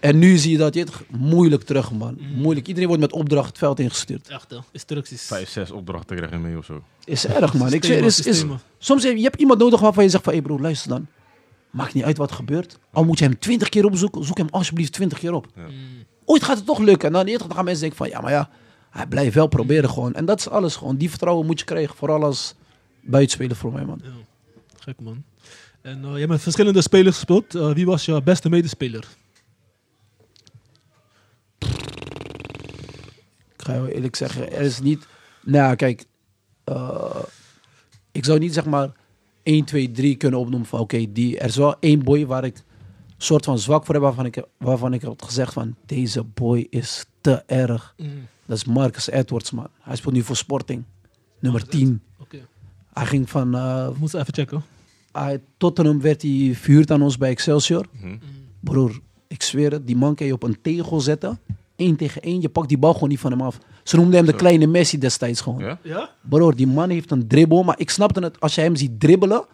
En nu zie je dat, je toch, moeilijk terug, man. Moeilijk. Iedereen wordt met opdracht het veld ingestuurd. Echt. Instructies. Vijf, zes opdrachten krijgen mee of zo. Is erg, man. Ik Systemen, is, is, soms heb je hebt iemand nodig waarvan je zegt van... Hé hey bro, luister dan. Maakt niet uit wat er gebeurt. Al moet je hem twintig keer opzoeken, zoek hem alsjeblieft twintig keer op. Mm. Ooit gaat het toch lukken. En dan, eerder dan gaan mensen denken van... Ja, maar ja, hij blijft wel proberen gewoon. En dat is alles gewoon. Die vertrouwen moet je krijgen. Vooral als buitenspeler voor mij, man. Ja. Gek, man. En eh, je hebt met verschillende spelers gespeeld. Eh, wie was je beste medespeler? Ik ga je eerlijk zeggen, er is niet... Nou, kijk. eh, ik zou niet zeg maar 1, 2, 3 kunnen opnoemen van... Oké, die er is wel één boy waar ik soort van zwak voor heb... Waarvan ik, waarvan ik had gezegd van... Deze boy is te erg. Dat is Marcus Edwards, man. Hij speelt nu voor Sporting. Nummer Marcus 10. Oké. Hij ging van... eh, We moeten even checken. hij, Tottenham werd hij verhuurd aan ons bij Excelsior. Mhm. Broer, ik zweer het. Die man kan je op een tegel zetten. Eén tegen één. Je pakt die bal gewoon niet van hem af. Ze noemden hem de kleine Messi destijds gewoon. Ja? Ja? Broer, die man heeft een dribbel. Maar ik snapte het. Als je hem ziet dribbelen,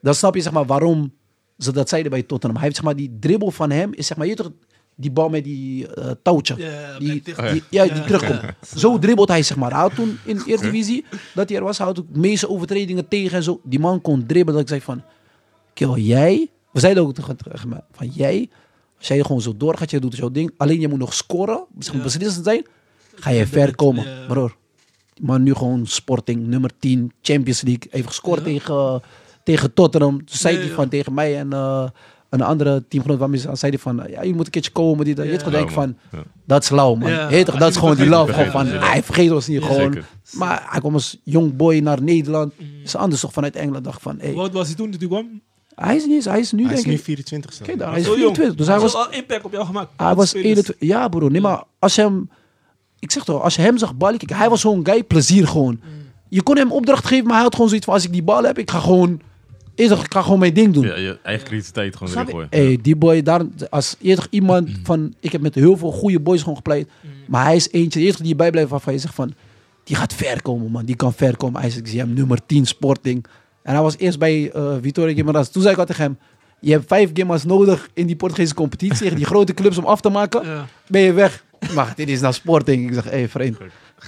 dan snap je zeg maar waarom ze dat zeiden bij Tottenham. Hij heeft zeg maar die dribbel van hem. Is zeg maar, je toch, die bal met die eh, touwtje. Ja, die, die- ja, die Ja. terugkomt. Zo dribbelt hij zeg maar. Hij had toen in de Eredivisie, dat hij er was, hij had ook de meeste overtredingen tegen en zo. Die man kon dribbelen. Dat ik zei van, kill, jij... We zeiden ook tegen tegen hem, van jij, als jij gewoon zo doorgaat, je doet jouw ding. Alleen je moet nog scoren, misschien Ja. beslissend zijn. Ga je ver komen, Ja. broer. Man nu gewoon Sporting, nummer 10, Champions League. Heeft gescoord Ja. tegen, tegen Tottenham. Toen zei hij van tegen mij en eh, een andere teamgenoot waarmee ze zei hij van, ja, je moet een keertje komen. Die, dat. Je Ja. hebt gedacht Ja, van, dat is lauw, man. Ja, Heet toch, dat is gewoon die love. Gewoon van, ja. hij vergeet ons niet Ja, gewoon. zeker. Maar hij kwam als jong boy naar Nederland. Mm. Is anders toch vanuit Engeland. Dacht van, hey, oud was hij toen dat hij kwam? hij is niet eens, hij is nu Hij is denk nu ik. 24 Kijk daar, hij is Zo jong. 24. Dus hij heeft was, al impact op jou gemaakt. hij was Spelers. 21. Ja, broer. Nee, maar als je hem... Ik zeg toch, als je hem zag ballen, kijk, hij was zo'n guy, plezier gewoon. Je kon hem opdracht geven, maar hij had gewoon zoiets van, als ik die bal heb, ik ga gewoon... Eerst ik ga gewoon mijn ding doen. Ja, je eigen creativiteit gewoon Snap erin je? gooien. Hey, die boy, daar, als eerder iemand van, ik heb met heel veel goede boys gewoon gepleit, maar hij is eentje, de eerste die bij blijft waarvan je zegt van, die gaat ver komen man, die kan ver komen. Is, zie hem nummer 10 Sporting. En hij was eerst bij eh Vitória Guimarães. Toen zei ik al tegen hem, je hebt vijf Guimarães nodig in die Portugese competitie, tegen die grote clubs om af te maken, Ja. ben je weg. Maar dit is naar Sporting. Ik zeg, hé hey, vriend,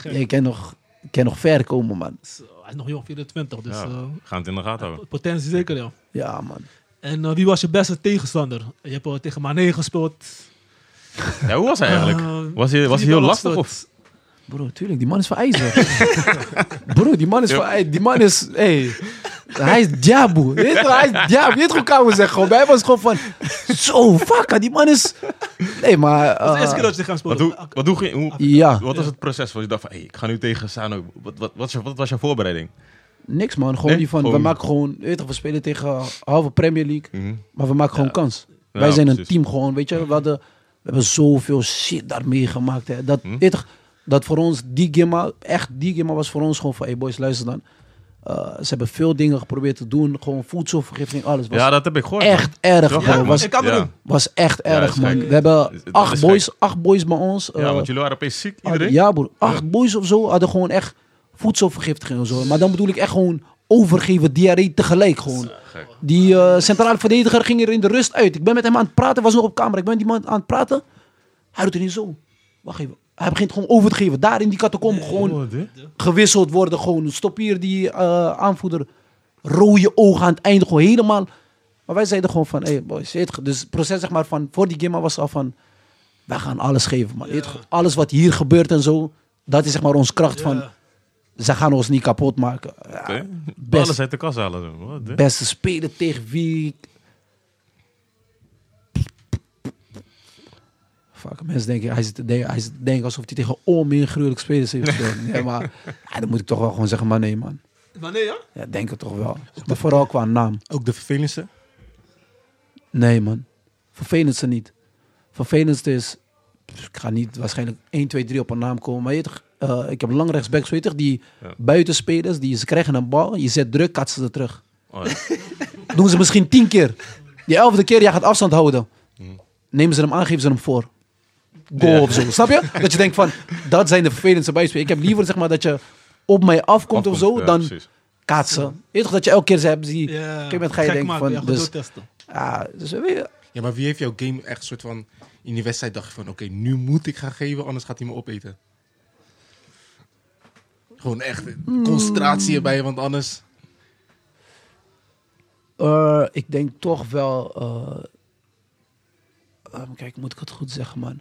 je kan nog, kan nog ver komen man. Zo, Hij is nog jong, 24. Dus Ja, eh, gaan het in de gaten houden. potentie zeker, ja. Ja man. En eh, wie was je beste tegenstander? Je hebt eh, tegen Mané gespeeld. Ja, hoe was hij eigenlijk? Was hij, was hij heel lastig? Of? Bro, tuurlijk, die man is van ijzer. Bro, die man is van ijzer. Die man is, hey, hij is Diabu. Je hij is Diabu. Je weet hoe kan we zeggen gewoon. Bij hem was gewoon van, zo, fuck, die man is... Nee, maar... Dat is de eh, eerste keer dat je tegen hem Wat, speelde. hoe, wat, hoe, ja, wat was het proces? Was je dacht van, hey, ik ga nu tegen Sano. Wat, wat, wat, was je- wat was jouw voorbereiding? niks man. Gewoon Nee, die van, we maken gewoon... Weet je, we spelen tegen halve Premier League. Mhm. Maar we maken gewoon Ja. kans. Ja, Wij zijn een team gewoon, weet je. We, hadden, we hebben zoveel shit daar meegemaakt. Hè. Dat, weet je toch, dat voor ons, die gimma, echt die gimma was voor ons gewoon van... Hey boys, luister dan. Eh, ze hebben veel dingen geprobeerd te doen. Gewoon voedselvergiftiging, alles. Was Ja, dat heb ik gehoord. echt erg, Ja, bro. man. Was, ik kan het Ja. doen. was echt erg, man. gek. We hebben acht boys, gek. acht boys bij ons. Ja, eh, want jullie waren opeens ziek, hadden- iedereen. ja, broer. Acht boys of zo hadden gewoon echt voedselvergiftiging en zo. Maar dan bedoel ik echt gewoon overgeven, diarree tegelijk gewoon. Gek. Die eh, centrale verdediger ging er in de rust uit. Ik ben met hem aan het praten, was nog op camera. Ik ben met die man aan het praten. Hij doet het niet zo. Wacht even. Hij begint gewoon over te geven. Daar in die catacombe gewoon gewisseld worden. Gewoon stop hier die eh, aanvoerder. Rode ogen aan het einde. Gewoon helemaal. Maar wij zeiden gewoon van, hey boys, dus het proces zeg maar van, voor die gimma was al van, wij gaan alles geven man. Alles wat hier gebeurt en zo, dat is zeg maar onze kracht van, ze gaan ons niet kapot maken. Ja, best- Alles uit de kast halen. beste speler tegen wie. Fuck, mensen denken, hij zit denken, hij zit te denken alsof hij tegen onmeegruwelijk spelers heeft gespeeld. Nee, maar ja, dan moet ik toch wel gewoon zeggen, maar nee man. Maar nee, ja? Ja, denk het toch wel. Maar vooral qua naam. Ook de vervelendste. Nee man. Vervelendste niet. Vervelendste is, ik ga niet waarschijnlijk 1, 2, 3 op een naam komen. Maar je toch, eh, ik heb lang rechtsbacks, weet je die Ja. buitenspelers, die ze krijgen een bal, je zet druk, katsen ze terug. Oh, ja. Doen ze misschien tien keer. Die elfde keer, jij gaat afstand houden. nemen ze hem aan, geven ze hem voor. Goal Ja. of zo. Snap je? Dat je denkt van, dat zijn de vervelendste bijspelers. Ik heb liever zeg maar dat je op mij afkomt, of zo, ja, dan precies. kaatsen. Weet toch dat je elke keer ze hebt die... Ja, Op ga je denken van, ja, dus- testen. Ja, dus Ja, maar wie heeft jouw game echt soort van... In die wedstrijd dacht je van, oké, nu moet ik gaan geven, anders gaat hij me opeten. Gewoon echt concentratie erbij, want anders... Eh, ik denk toch wel. eh eh, kijk, moet ik het goed zeggen, man?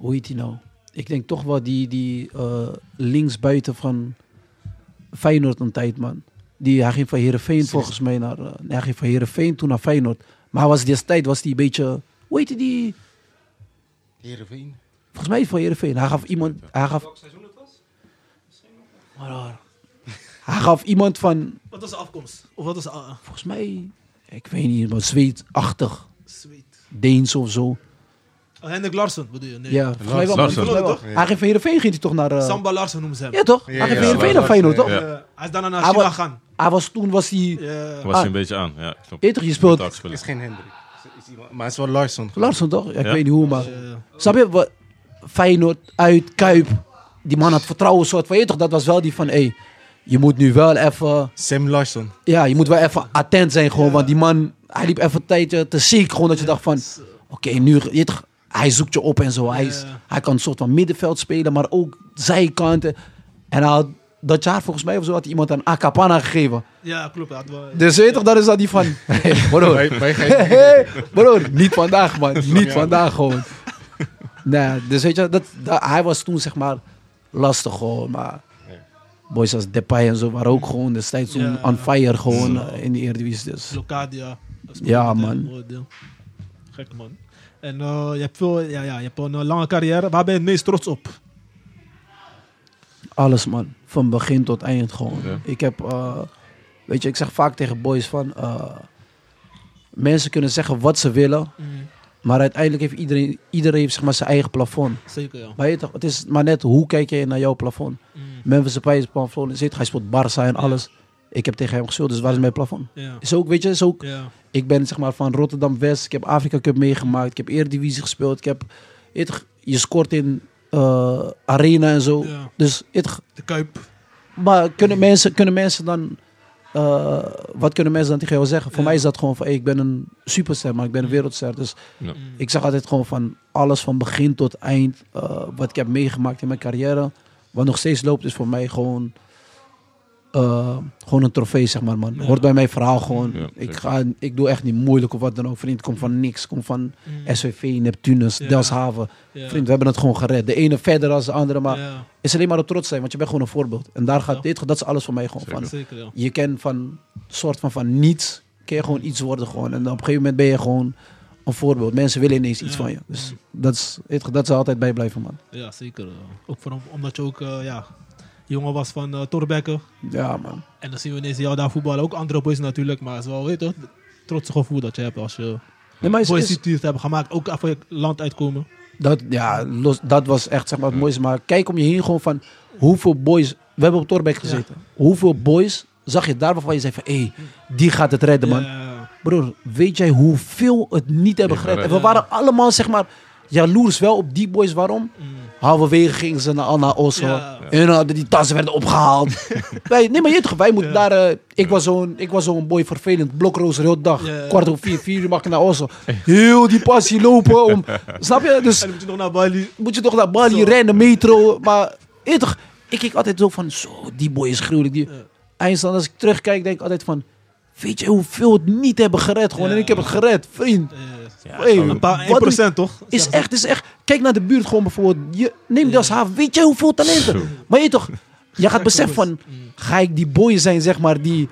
Hoe heet die nou? Ik denk toch wel die, die eh, linksbuiten van Feyenoord een tijd, man. Die, hij ging van Heerenveen volgens mij naar... eh, nee, hij ging van Heerenveen toen naar Feyenoord. Maar hij was destijds was die een beetje... Hoe heette die? Heerenveen. Volgens mij van Heerenveen. Hij gaf iemand... Hij gaf... Maar raar. Hij gaf iemand van... Wat was de afkomst? Of wat was de... Uh, Volgens mij... Ik weet niet, maar Zweedachtig. sweet. Deens of zo. Oh, Hendrik Larsson bedoel je? Nee. Ja, volgens mij wel. man. Larsson. Volgens mij wel. Ja. Hij ging van Heerenveen ging hij toch naar... eh, Samba Larsson noemen ze hem. Ja toch? Ja, hij ging ja, van Heerenveen naar Feyenoord toch? Ja. Eh, hij is daarna naar Hij China gegaan. Hij was, toen was hij... Ja. was Ah. hij een beetje aan. Ja, klopt. Weet je toch, je speelt spelen. Is geen Hendrik. Is- is iemand- Maar het is wel Larsson. Larsson toch? Ja, ik Ja. weet niet hoe, maar... Eh, Snap je? Wat, Feyenoord, uit, Kuip. Die man had vertrouwen soort van... Je toch, dat was wel die van... Hey, je moet nu wel even... Sam Larsson. Ja, je moet wel even attent zijn gewoon. Want die man, hij liep even een tijdje te ziek. Gewoon dat je dacht van... Oké, nu... Je toch, hij zoekt je op en zo. Hij, is, hij kan een soort van middenveld spelen, maar ook zijkanten. En hij had, dat jaar volgens mij of zo had hij iemand een Acapana gegeven. ja, klopt. wel- Dus weet je toch, dat is dat die van... Hey, broer, Wij, wij gaan hey, broer, niet vandaag man. Niet vandaag gewoon. Nee, dus weet je, dat, dat, hij was toen zeg maar lastig gewoon. Maar boys als Depay en zo waren ook gewoon destijds toen Ja. on fire gewoon eh, in de Eredivisie. Dus. Locadia. Dat is Ja, man. Gek man. En eh, je hebt veel, ja, ja, je hebt een eh, lange carrière. Waar ben je het meest trots op? Alles man, van begin tot eind gewoon. Ja. Ik heb, eh, weet je, ik zeg vaak tegen boys van, eh, mensen kunnen zeggen wat ze willen, maar uiteindelijk heeft iedereen, iedereen heeft zeg maar zijn eigen plafond. Zeker, ja. Maar je het is maar net hoe kijk je naar jouw plafond. Mm. Memphis Depay is plafond, zit, hij speelt Barça en alles. Ik heb tegen hem gespeeld, dus waar is mijn plafond? Ja. Is ook, weet je, is ook, Ja. ik ben zeg maar van Rotterdam West, ik heb Afrika Cup meegemaakt, ik heb Eredivisie gespeeld, ik heb, je, weet toch, je scoort in eh, arena en zo. Ja. Dus toch, De Kuip. Maar kunnen mensen, kunnen mensen dan. eh, wat kunnen mensen dan tegen jou zeggen? Voor Ja. mij is dat gewoon van: hey, ik ben een superster, maar ik ben een wereldster. Dus Ja. Mm. ik zeg altijd gewoon van alles van begin tot eind. eh, wat ik heb meegemaakt in mijn carrière. Wat nog steeds loopt, is voor mij gewoon. Eh, gewoon een trofee, zeg maar, man. Ja. Hoort bij mijn verhaal gewoon. Ja, ik, ga, ik doe echt niet moeilijk of wat dan ook. Vriend, ik kom van niks. Ik kom van Mm. SVV, Neptunus, Ja. Delfshaven. Ja. Vriend, we hebben het gewoon gered. De ene verder dan de andere, maar Ja, is alleen maar op trots zijn, want je bent gewoon een voorbeeld. En daar gaat Ja. dit, dat is alles voor mij gewoon Zeker. van. zeker, ja. Je kan van soort van van niets, kun je gewoon iets worden gewoon. En op een gegeven moment ben je gewoon een voorbeeld. Mensen willen ineens iets Ja. van je. Dus dat is, dat zal altijd bijblijven, man. Ja, zeker. Ook vooral omdat je ook, eh, ja, jongen was van uh, Torbekke. Ja, man. En dan zien we ineens jou daar voetballen. Ook andere boys natuurlijk, maar het is wel, weet je toch, trots gevoel dat je hebt als je Nee, maar is, boys die het hebben gemaakt. Ook voor je land uitkomen. dat, ja, los, dat was echt zeg maar, het mooiste. Maar kijk om je heen gewoon van hoeveel boys... We hebben op Torbeck gezeten. Hoeveel boys zag je daar waarvan je zei van... Hé, hey, die gaat het redden, man. Ja, Broer, weet jij hoeveel het niet hebben Ja, gered? En we waren allemaal, zeg maar, jaloers wel op die boys. Waarom? mm. Halverwege gingen ze naar, Oslo. Ja. En dan hadden die tassen werden opgehaald. wij, nee, maar je toch, wij moeten Ja. daar... eh, ik, was zo'n, ik was zo'n boy vervelend. Blokrozer heel de dag. Ja. Kwart over vier, vier uur mag ik naar Oslo. Heel die passie lopen. Om, snap je? Dus En dan moet je nog naar Bali. moet je toch naar Bali Zo. rennen, metro. Maar je toch, ik kijk altijd zo van... Zo, die boy is gruwelijk. Die, Ja. Eindstand, als ik terugkijk, denk ik altijd van... Weet je hoeveel het niet hebben gered? Gewoon. Ja. En ik heb het gered, vriend. Hey, een paar, wat 1% toch? is echt, is echt. Kijk naar de buurt gewoon bijvoorbeeld. Je, neem Delfshaven, weet je hoeveel talenten? Zo. Maar je toch, je gaat beseffen van, ga ik die boy zijn zeg maar die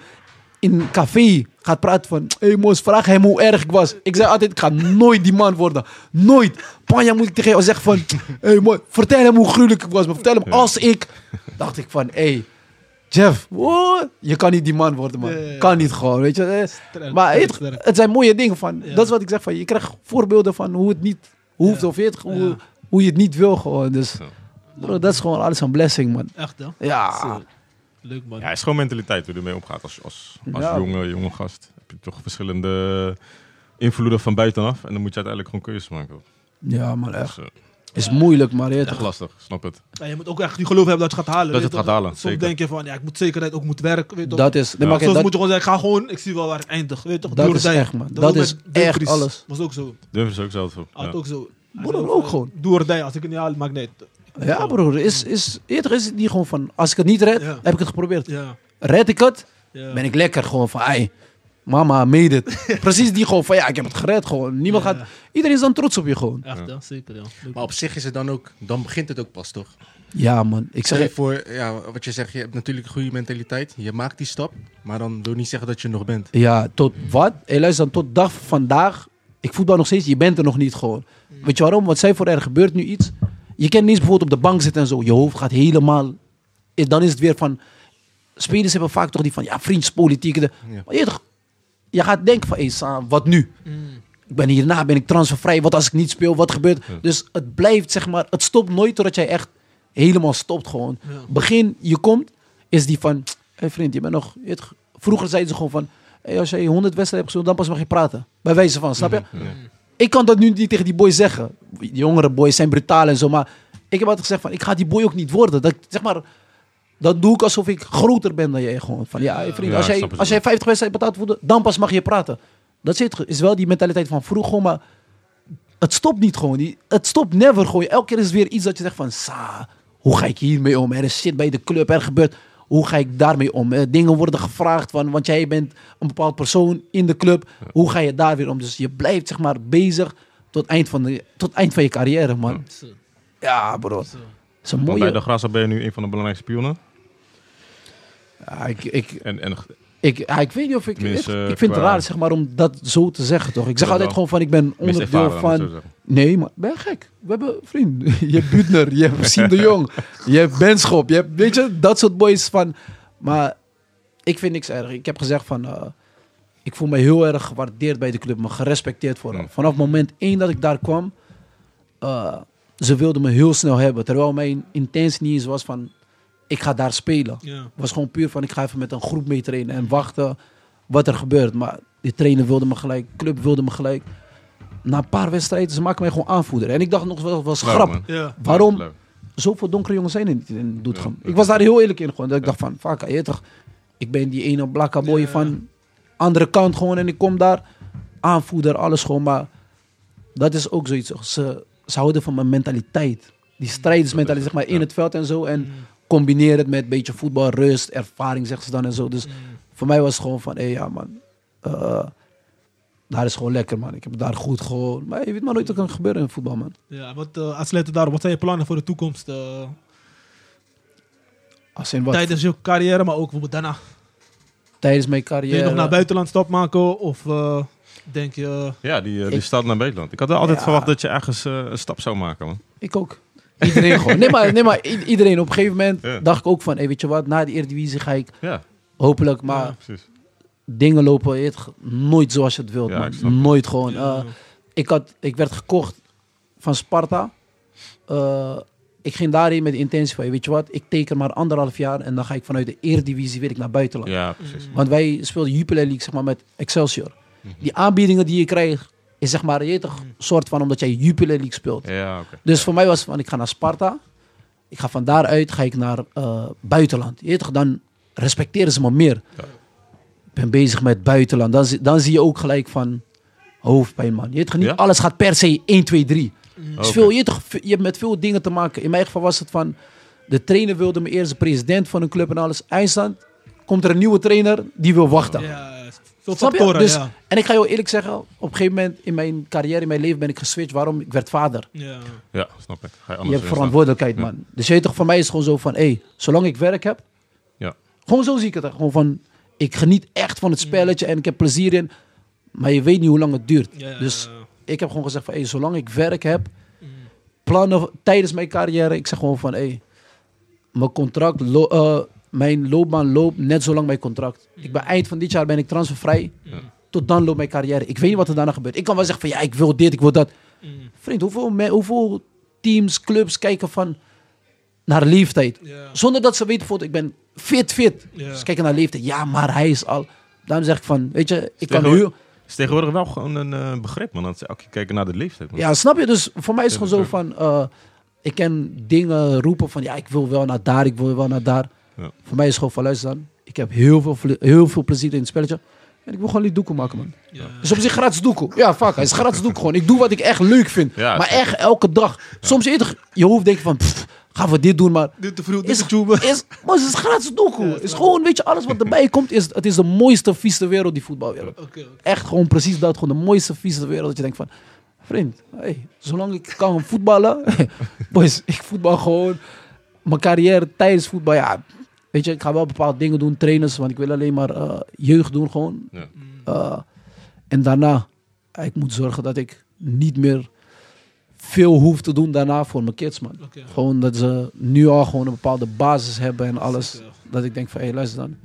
in een café gaat praten van, hé hey, Mos, vraag hem hoe erg ik was. Ik zei altijd, ik ga nooit die man worden. Nooit. Panja moet ik tegen jou zeggen van, hé hey, man, vertel hem hoe gruwelijk ik was. Maar vertel hem als ik, dacht ik van, hé, hey, Jeff, wow, je kan niet die man worden man. Ja, ja, ja. Kan niet gewoon, weet je. Eh, Sterk, Maar sterk, het, sterk. het zijn mooie dingen van. Ja. Dat is wat ik zeg van. Je krijgt voorbeelden van hoe het niet hoeft Ja. of je het, hoe, Ja. hoe je het niet wil gewoon. Dus bro, dat is gewoon alles een blessing man. Echt, hè? Ja. Zo. Leuk, man. Ja, het is gewoon mentaliteit hoe je ermee omgaat als, als, als Ja. jonge, jonge gast. Heb je toch verschillende invloeden van buitenaf. En dan moet je uiteindelijk gewoon keuzes maken. Ja, maar echt. Dus, Is moeilijk, maar je echt lastig, snap het. Ja, je moet ook echt die geloof hebben dat je gaat halen. Dat je het toch? gaat halen, Soms zeker. denk je van, ja, ik moet zekerheid ook moet werken. Weet toch? Dat is, nee, Ja. maar kijk, Soms dat, moet je gewoon zeggen, ga gewoon, ik zie wel waar het eindigt. Weet toch? Dat is echt, man. Dat ook is met echt Dumfries. alles. Was ook zo. Durf is ook zelf zo. Had Ja. ook zo. Broer, ook gewoon. Door de als ik het niet haal, maakt niet. ja, broer, is, is, eerder is het niet gewoon van, als ik het niet red, Ja. heb ik het geprobeerd. Ja. Red ik het, ja. ben ik lekker gewoon van, ei, mama, made it. Precies die gewoon van, ja, ik heb het gered gewoon. Niemand Ja. gaat, iedereen is dan trots op je gewoon. Echt, ja, zeker. Ja. Maar op zich is het dan ook, dan begint het ook pas toch? Ja, man. Ik zeg je voor, ja, wat je zegt, je hebt natuurlijk een goede mentaliteit. Je maakt die stap, maar dan wil niet zeggen dat je er nog bent. Ja, tot wat? Hé, luister dan, tot dag van vandaag. Ik voetbal nog steeds, je bent er nog niet gewoon. Weet je waarom? Wat zij voor er gebeurt nu iets. Je kan niet eens bijvoorbeeld op de bank zitten en zo. Je hoofd gaat helemaal... Eh, Dan is het weer van... Spelers hebben vaak toch die van, ja, vriendspolitiek. de- Ja. Maar je, toch- je gaat denken van, hé, Sam, wat nu? Mm. Ik ben hierna, ben ik transfervrij. Wat als ik niet speel? Wat gebeurt? Ja. Dus het blijft, zeg maar, het stopt nooit totdat jij echt helemaal stopt gewoon. Ja. Begin, je komt, is die van, hé vriend, je bent nog... vroeger zeiden ze gewoon van, hey, als jij 100 wedstrijden hebt gespeeld, dan pas mag je praten. Bij wijze van, snap je? Ja. Ik kan dat nu niet tegen die boys zeggen. Die jongere boys zijn brutaal en zo, maar ik heb altijd gezegd van, ik ga die boy ook niet worden. Dat, zeg maar, dat doe ik alsof ik groter ben dan jij gewoon. Van, ja, vriend, Ja, als, jij, als jij 50 wedstrijden betaald wordt, dan pas mag je praten. Dat zit, is wel die mentaliteit van vroeger, maar het stopt niet gewoon. Die, het stopt never gewoon. Elke keer is het weer iets dat je zegt van, sa, hoe ga ik hiermee om? Er is shit bij de club, er gebeurt, hoe ga ik daarmee om? Eh, dingen worden gevraagd van, want jij bent een bepaald persoon in de club. Hoe ga je daar weer om? Dus je blijft zeg maar bezig tot eind van, de, tot eind van je carrière, man. Ja, bro. is een bij de Graza ben je nu een van de belangrijkste pionnen. Ja, ik, ik, En, en ik, ja, ik weet niet of ik... Ik, eh, ik vind het raar zeg maar, om dat zo te zeggen, toch? Ik zeg altijd wel. gewoon van, ik ben onderdeel van... Nee, maar ben je gek? We hebben vriend. Je hebt Butner, je hebt Siem de Jong, je hebt Benschop, je hebt, weet je, dat soort boys van. Maar ik vind niks erg. Ik heb gezegd van, eh, ik voel me heel erg gewaardeerd bij de club, maar gerespecteerd vooral. Mm. Vanaf moment één dat ik daar kwam, eh, ze wilden me heel snel hebben. Terwijl mijn intentie niet eens was van, ik ga daar spelen. Ja. Het was gewoon puur van, ik ga even met een groep mee trainen en wachten wat er gebeurt. Maar die trainer wilde me gelijk, de club wilde me gelijk. Na een paar wedstrijden, ze maken mij gewoon aanvoerder. En ik dacht nog wel, was grap. Ja. Waarom? Leuk. Zoveel donkere jongens zijn er niet in Doetinchem. Ja. Ik was daar heel eerlijk in gewoon. Dat ik dacht van, fuck, je weet toch, ik ben die ene blakka boy Ja. van andere kant gewoon. En ik kom daar, aanvoerder, alles gewoon. Maar dat is ook zoiets. Ze, ze houden van mijn mentaliteit. Die strijdersmentaliteit, zeg maar, in Ja. het veld en zo. En Mm. Combineer het met een beetje voetbal, rust, ervaring, zeggen ze dan en zo. Dus Mm. voor mij was het gewoon van, hé ja man, eh, daar is gewoon lekker man. Ik heb daar goed gewoon. Maar je weet maar nooit wat kan gebeuren in voetbal man. Ja, wat, uh, aansluitend daarop, wat zijn je plannen voor de toekomst? eh, Als in wat, tijdens je carrière, maar ook bijvoorbeeld daarna. tijdens mijn Wil je carrière. nog naar buitenland stap maken? Of eh, denk je... Ja, die, eh, die Ik- staat naar buitenland. Ik had altijd Ja. verwacht dat je ergens eh, een stap zou maken, man. Ik ook. Iedereen gewoon. Nee maar, nee, maar iedereen. Op een gegeven moment Ja. dacht ik ook van, hey, weet je wat, na de Eredivisie ga ik Ja, hopelijk, maar Ja. dingen lopen nooit zoals je het wilt, man. Nooit gewoon. Eh, ik, had, ik werd gekocht van Sparta. Eh, ik ging daarin met de intentie van, weet je wat, ik teken maar anderhalf jaar en dan ga ik vanuit de Eredivisie weer ik naar buitenland. Ja, precies. Want wij speelden Jupiler League zeg maar, met Excelsior. Mhm. Die aanbiedingen die je krijgt, is zeg maar, je toch, soort van omdat jij Jupiler League speelt. Ja, oké. Dus voor mij was van, ik ga naar Sparta. Ik ga van daaruit ga ik naar eh, buitenland. Je toch, dan respecteren ze me meer. Ja. Ik ben bezig met buitenland. Dan, zie- dan zie je ook gelijk van hoofdpijn, man. Je toch, niet Ja? alles gaat per se 1, 2, 3. Mm. Veel, je, toch, je hebt met veel dingen te maken. In mijn geval was het van, de trainer wilde me eerst de president van een club en alles. Eindstand, komt er een nieuwe trainer, die wil wachten. Ja, veel Snap je? Dus- ja. En ik ga je eerlijk zeggen, op een gegeven moment in mijn carrière, in mijn leven ben ik geswitcht. Waarom? Ik werd vader. ja. Ja, snap ik. Ga je Je anders hebt verantwoordelijkheid, Ja. man. Dus je weet toch, voor mij is het gewoon zo van, hé, hey, zolang ik werk heb, Ja. gewoon zo zie ik het. Gewoon van, ik geniet echt van het spelletje en ik heb plezier in, maar je weet niet hoe lang het duurt. Ja, Dus-. Ik heb gewoon gezegd van, hé, hey, zolang ik werk heb, Mm. plannen tijdens mijn carrière, ik zeg gewoon van, hé, hey, mijn contract, lo- eh, mijn loopbaan loopt net zo lang mijn contract. Ik ben eind van dit jaar ben ik transfervrij. Tot dan loopt mijn carrière. Ik weet niet wat er daarna gebeurt. Ik kan wel zeggen van, ja, ik wil dit, ik wil dat. Mm. Vriend, hoeveel, hoeveel teams, clubs kijken van naar leeftijd? Zonder dat ze weten, bijvoorbeeld, ik ben fit, fit. Ze kijken naar leeftijd. Ja, maar hij is al... Daarom zeg ik van, weet je, ik kan heel... is tegenwoordig wel gewoon een eh, begrip, man. Dat ze keer kijken naar de leeftijd. man. Ja, snap je? Dus voor mij is het gewoon zo van... eh, ik kan dingen roepen van... Ja, ik wil wel naar daar, ik wil wel naar daar. Ja. Voor mij is het gewoon van... Luister dan, ik heb heel veel, heel veel plezier in het spelletje. En ik wil gewoon die doekoe maken, man. Ja. Dus op zich gratis doekoe. Ja, fuck, hij is gratis doekoe gewoon. Ik doe wat ik echt leuk vind. Ja, maar echt elke dag. Soms toch, je hoofd denken van... pff, gaan we dit doen, maar... Dit te vroeg, dit Is, is, maar het is gratis doekoe. Het is gewoon, weet je, alles wat erbij komt. Is, het is de mooiste, vies ter wereld, die voetbalwereld. Oké. Echt gewoon precies dat. Gewoon de mooiste, vies ter wereld. Dat je denkt van... Vriend, hey, zolang ik kan voetballen... boys, ik voetbal gewoon. Mijn carrière tijdens voetbal, ja... Weet je, ik ga wel bepaalde dingen doen, trainers. Want ik wil alleen maar eh, jeugd doen gewoon. Ja. Uh, en daarna, ik moet zorgen dat ik niet meer veel hoef te doen daarna voor mijn kids, man. Gewoon dat ze nu al gewoon een bepaalde basis hebben en alles. Zeker. Dat ik denk van, hé, hey, luister dan.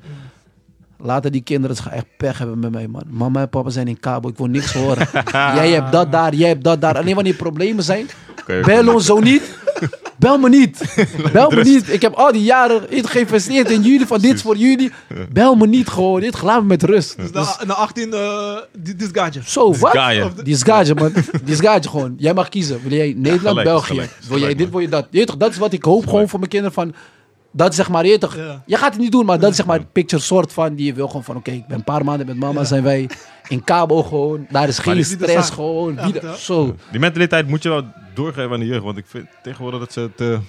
Later die kinderen, ze gaan echt pech hebben met mij, man. Mama en papa zijn in Cabo, ik wil niks horen. jij hebt dat daar, jij hebt dat daar. Alleen wanneer problemen zijn, Oké, bel ons zo niet. Bel me niet. Bel me niet. Ik heb al die jaren iets geïnvesteerd in jullie, van dit is voor jullie. Bel me niet gewoon. Dit laat me met rust. Dus na, na 18, eh dit dit gaatje. Zo, wat? is gage, man. Die is gage gewoon. Jij mag kiezen. Wil jij Nederland, Gelijk, België? gelijk. Wil jij dit, wil je dat? Je dat is wat ik hoop gewoon voor mijn kinderen van... Dat is zeg maar, je, weet toch, Ja. je gaat het niet doen, maar dat is zeg maar het picture soort van die je wil gewoon van... Oké, ik ben een paar maanden met mama, zijn wij in Cabo gewoon. Daar is geen stress gewoon. Ja, Wie de- zo. Die mentaliteit moet je wel doorgeven aan de jeugd. Want ik vind tegenwoordig dat ze te,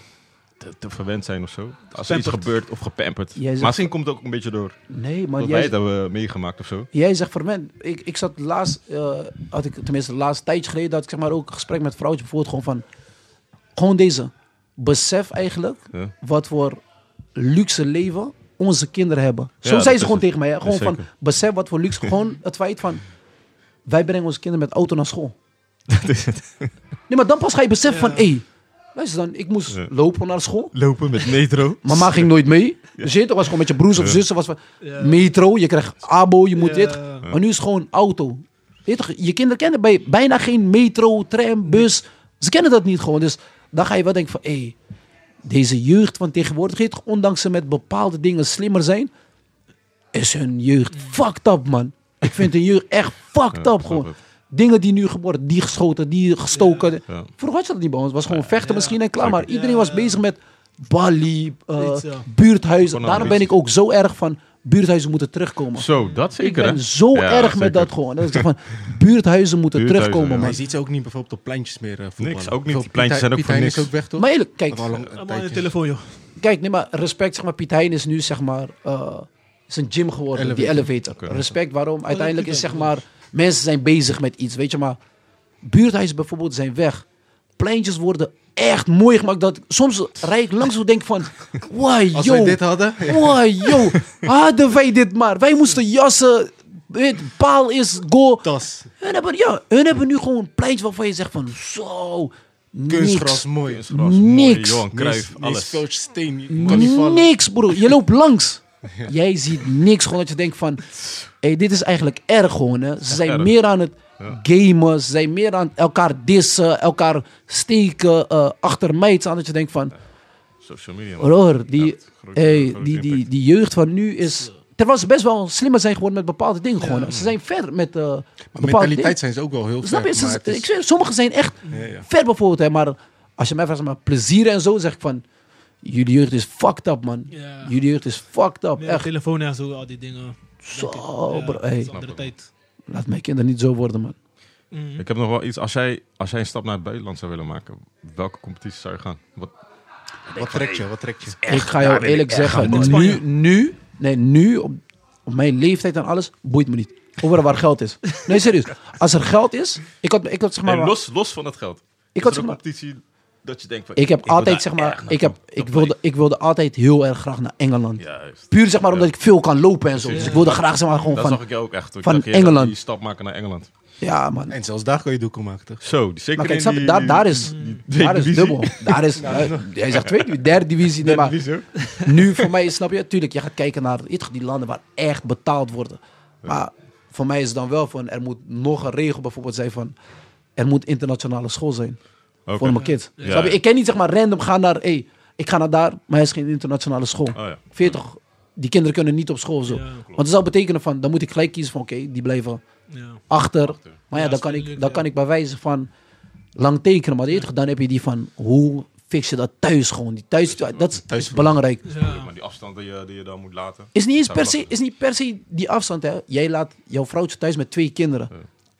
te, te verwend zijn of zo. Als er iets gebeurt of gepamperd. Jij Maar zegt- misschien komt het ook een beetje door. Nee, man. Dat wij Jij, het hebben meegemaakt of zo. jij zegt voor mij... Ik, ik zat laatst... eh, had ik tenminste de laatste tijdje geleden... Dat ik zeg maar ook een gesprek met een vrouwtje bijvoorbeeld gewoon van... Gewoon deze. Besef eigenlijk Ja. wat voor luxe leven onze kinderen hebben. Ja, Zo zei ze gewoon het. tegen mij. Hè? Gewoon van, besef wat voor luxe. Gewoon het feit van, wij brengen onze kinderen met auto naar school. Dat is het. Nee, maar dan pas ga je beseffen Ja. van, hé, hey, luister dan, ik moest Ja. lopen naar school. Lopen met metro. Mama ging nooit mee. Dus je was gewoon met je broers of zussen. Was van, Ja. metro, je krijgt abo, je moet Ja. dit. Maar nu is het gewoon auto. Je, toch, je kinderen kennen bij, bijna geen metro, tram, bus. Ze kennen dat niet gewoon. Dus dan ga je wel denken van, hé, hey, deze jeugd van tegenwoordig, ondanks ze met bepaalde dingen slimmer zijn, is hun jeugd fucked up, man. Ik vind hun jeugd echt fucked up gewoon. Dingen die nu geboren, die geschoten, die gestoken. Ja. Vroeger had je dat niet bij ons. Het was gewoon vechten Ja. misschien en klaar. Maar iedereen was bezig met Bali, eh, buurthuizen. Daarom ben ik ook zo erg van buurthuizen moeten terugkomen. Zo, dat zeker. ik ben hè? zo Ja, erg zeker. met dat gewoon. Dat ik zeg van, buurthuizen moeten Buurthuizen, terugkomen, ja. Maar man. je ziet ze ook niet bijvoorbeeld op pleintjes meer voetballen. Niks, ook niet. Die pleintjes zijn ook Piet voor Hein niks. is ook weg, toch? Maar eerlijk, kijk, Allemaal in de telefoon, joh. kijk, nee, maar respect, zeg maar, Piet Hein is nu, zeg maar, eh, is een gym geworden, die Elevator. Respect, waarom? Uiteindelijk is, zeg maar, mensen zijn bezig met iets, weet je, maar buurthuizen bijvoorbeeld zijn weg. Pleintjes worden echt mooi gemaakt, dat soms rijd ik langs en denk van, wow, Als yo. wij dit hadden... Wow, yo, hadden wij dit maar. Wij moesten jassen, weet, paal is go. Tas. Hun hebben, ja, hun hebben nu gewoon een pleintje waarvan je zegt van, zo, Kunstgras, mooi. Kunstgras, mooi, Niks. Johan Niks, Cruijff, niks alles. veldje steen. Kan niet vallen. Niks, bro. Je loopt langs. Jij ziet niks. Gewoon dat je denkt van... Hey, dit is eigenlijk erg gewoon, hè. Ze zijn erg. meer aan het Ja. gamen. Ze zijn meer aan elkaar dissen. Elkaar steken. eh achter meid aan dat je denkt van... Social media. man. Hoor, die, hey, die, die, die jeugd van nu is... Terwijl ze best wel slimmer zijn geworden met bepaalde dingen. Gewoon. Ze zijn ver met eh Maar bepaalde mentaliteit dingen. zijn ze ook wel heel Snap je? ver. Ze- maar het is- ik zweer, sommigen zijn echt Ja, ja. ver bijvoorbeeld. Hè, maar als je mij vraagt, maar plezier en zo, zeg ik van... Jullie jeugd is fucked up, man. Ja. Jullie jeugd is fucked up. Ja, Echt. telefoon en zo, al die dingen. Zo, bro. dat Hey, andere tijd. laat mijn kinderen niet zo worden, man. Mhm. Ik heb nog wel iets. Als jij, als jij een stap naar het buitenland zou willen maken, welke competitie zou je gaan? Wat, Wat trekt je? Wat trekt je? ik ga jou eerlijk zeggen, nu, nu, nee, nu, op, op mijn leeftijd en alles, boeit me niet. Overal waar geld is. Nee, serieus. Als er geld is, ik had, ik had zeg maar, Nee, los, los van het geld. ik Is had er zeg een maar, competitie dat je denkt van... ik heb altijd zeg maar, ik heb, ik wilde, ik wilde altijd heel erg graag naar Engeland. Juist. Puur zeg maar omdat ik veel kan lopen en zo. Dus ik wilde graag zeg maar gewoon Dat zag ik jou ook echt. Ik van dacht, je gaat Engeland. Die stap maken naar Engeland. ja man. En zelfs daar kan je doekoe maken, toch? Zo, die zeker Maar kijk, in snap je, die- daar, daar is, die daar is dubbel. Daar is, jij zegt tweede, derde divisie. Nee, maar divisie nu voor mij, snap je, tuurlijk, je gaat kijken naar die landen waar echt betaald worden. Maar voor mij is het dan wel van, er moet nog een regel bijvoorbeeld zijn van, er moet internationale school zijn Voor mijn kids. Ja. Je? Ik kan niet zeg maar random gaan naar, hey, ik ga naar daar, maar hij is geen internationale school. Oh ja. 40, die kinderen kunnen niet op school of zo. Ja. Want dat zou betekenen van, dan moet ik gelijk kiezen van, oké, die blijven Ja. achter. Achter. Maar ja, Ja, dan, kan ik, dan ja. kan ik bij wijze van lang tekenen. Maar weet je toch, dan heb je die van hoe fix je dat thuis gewoon. Die thuis, dat is, Thuis- belangrijk. Ja. Maar die afstand die je, die je dan moet laten. Is niet eens per se, is niet per se die afstand. Hè. Jij laat jouw vrouwtje thuis met twee kinderen.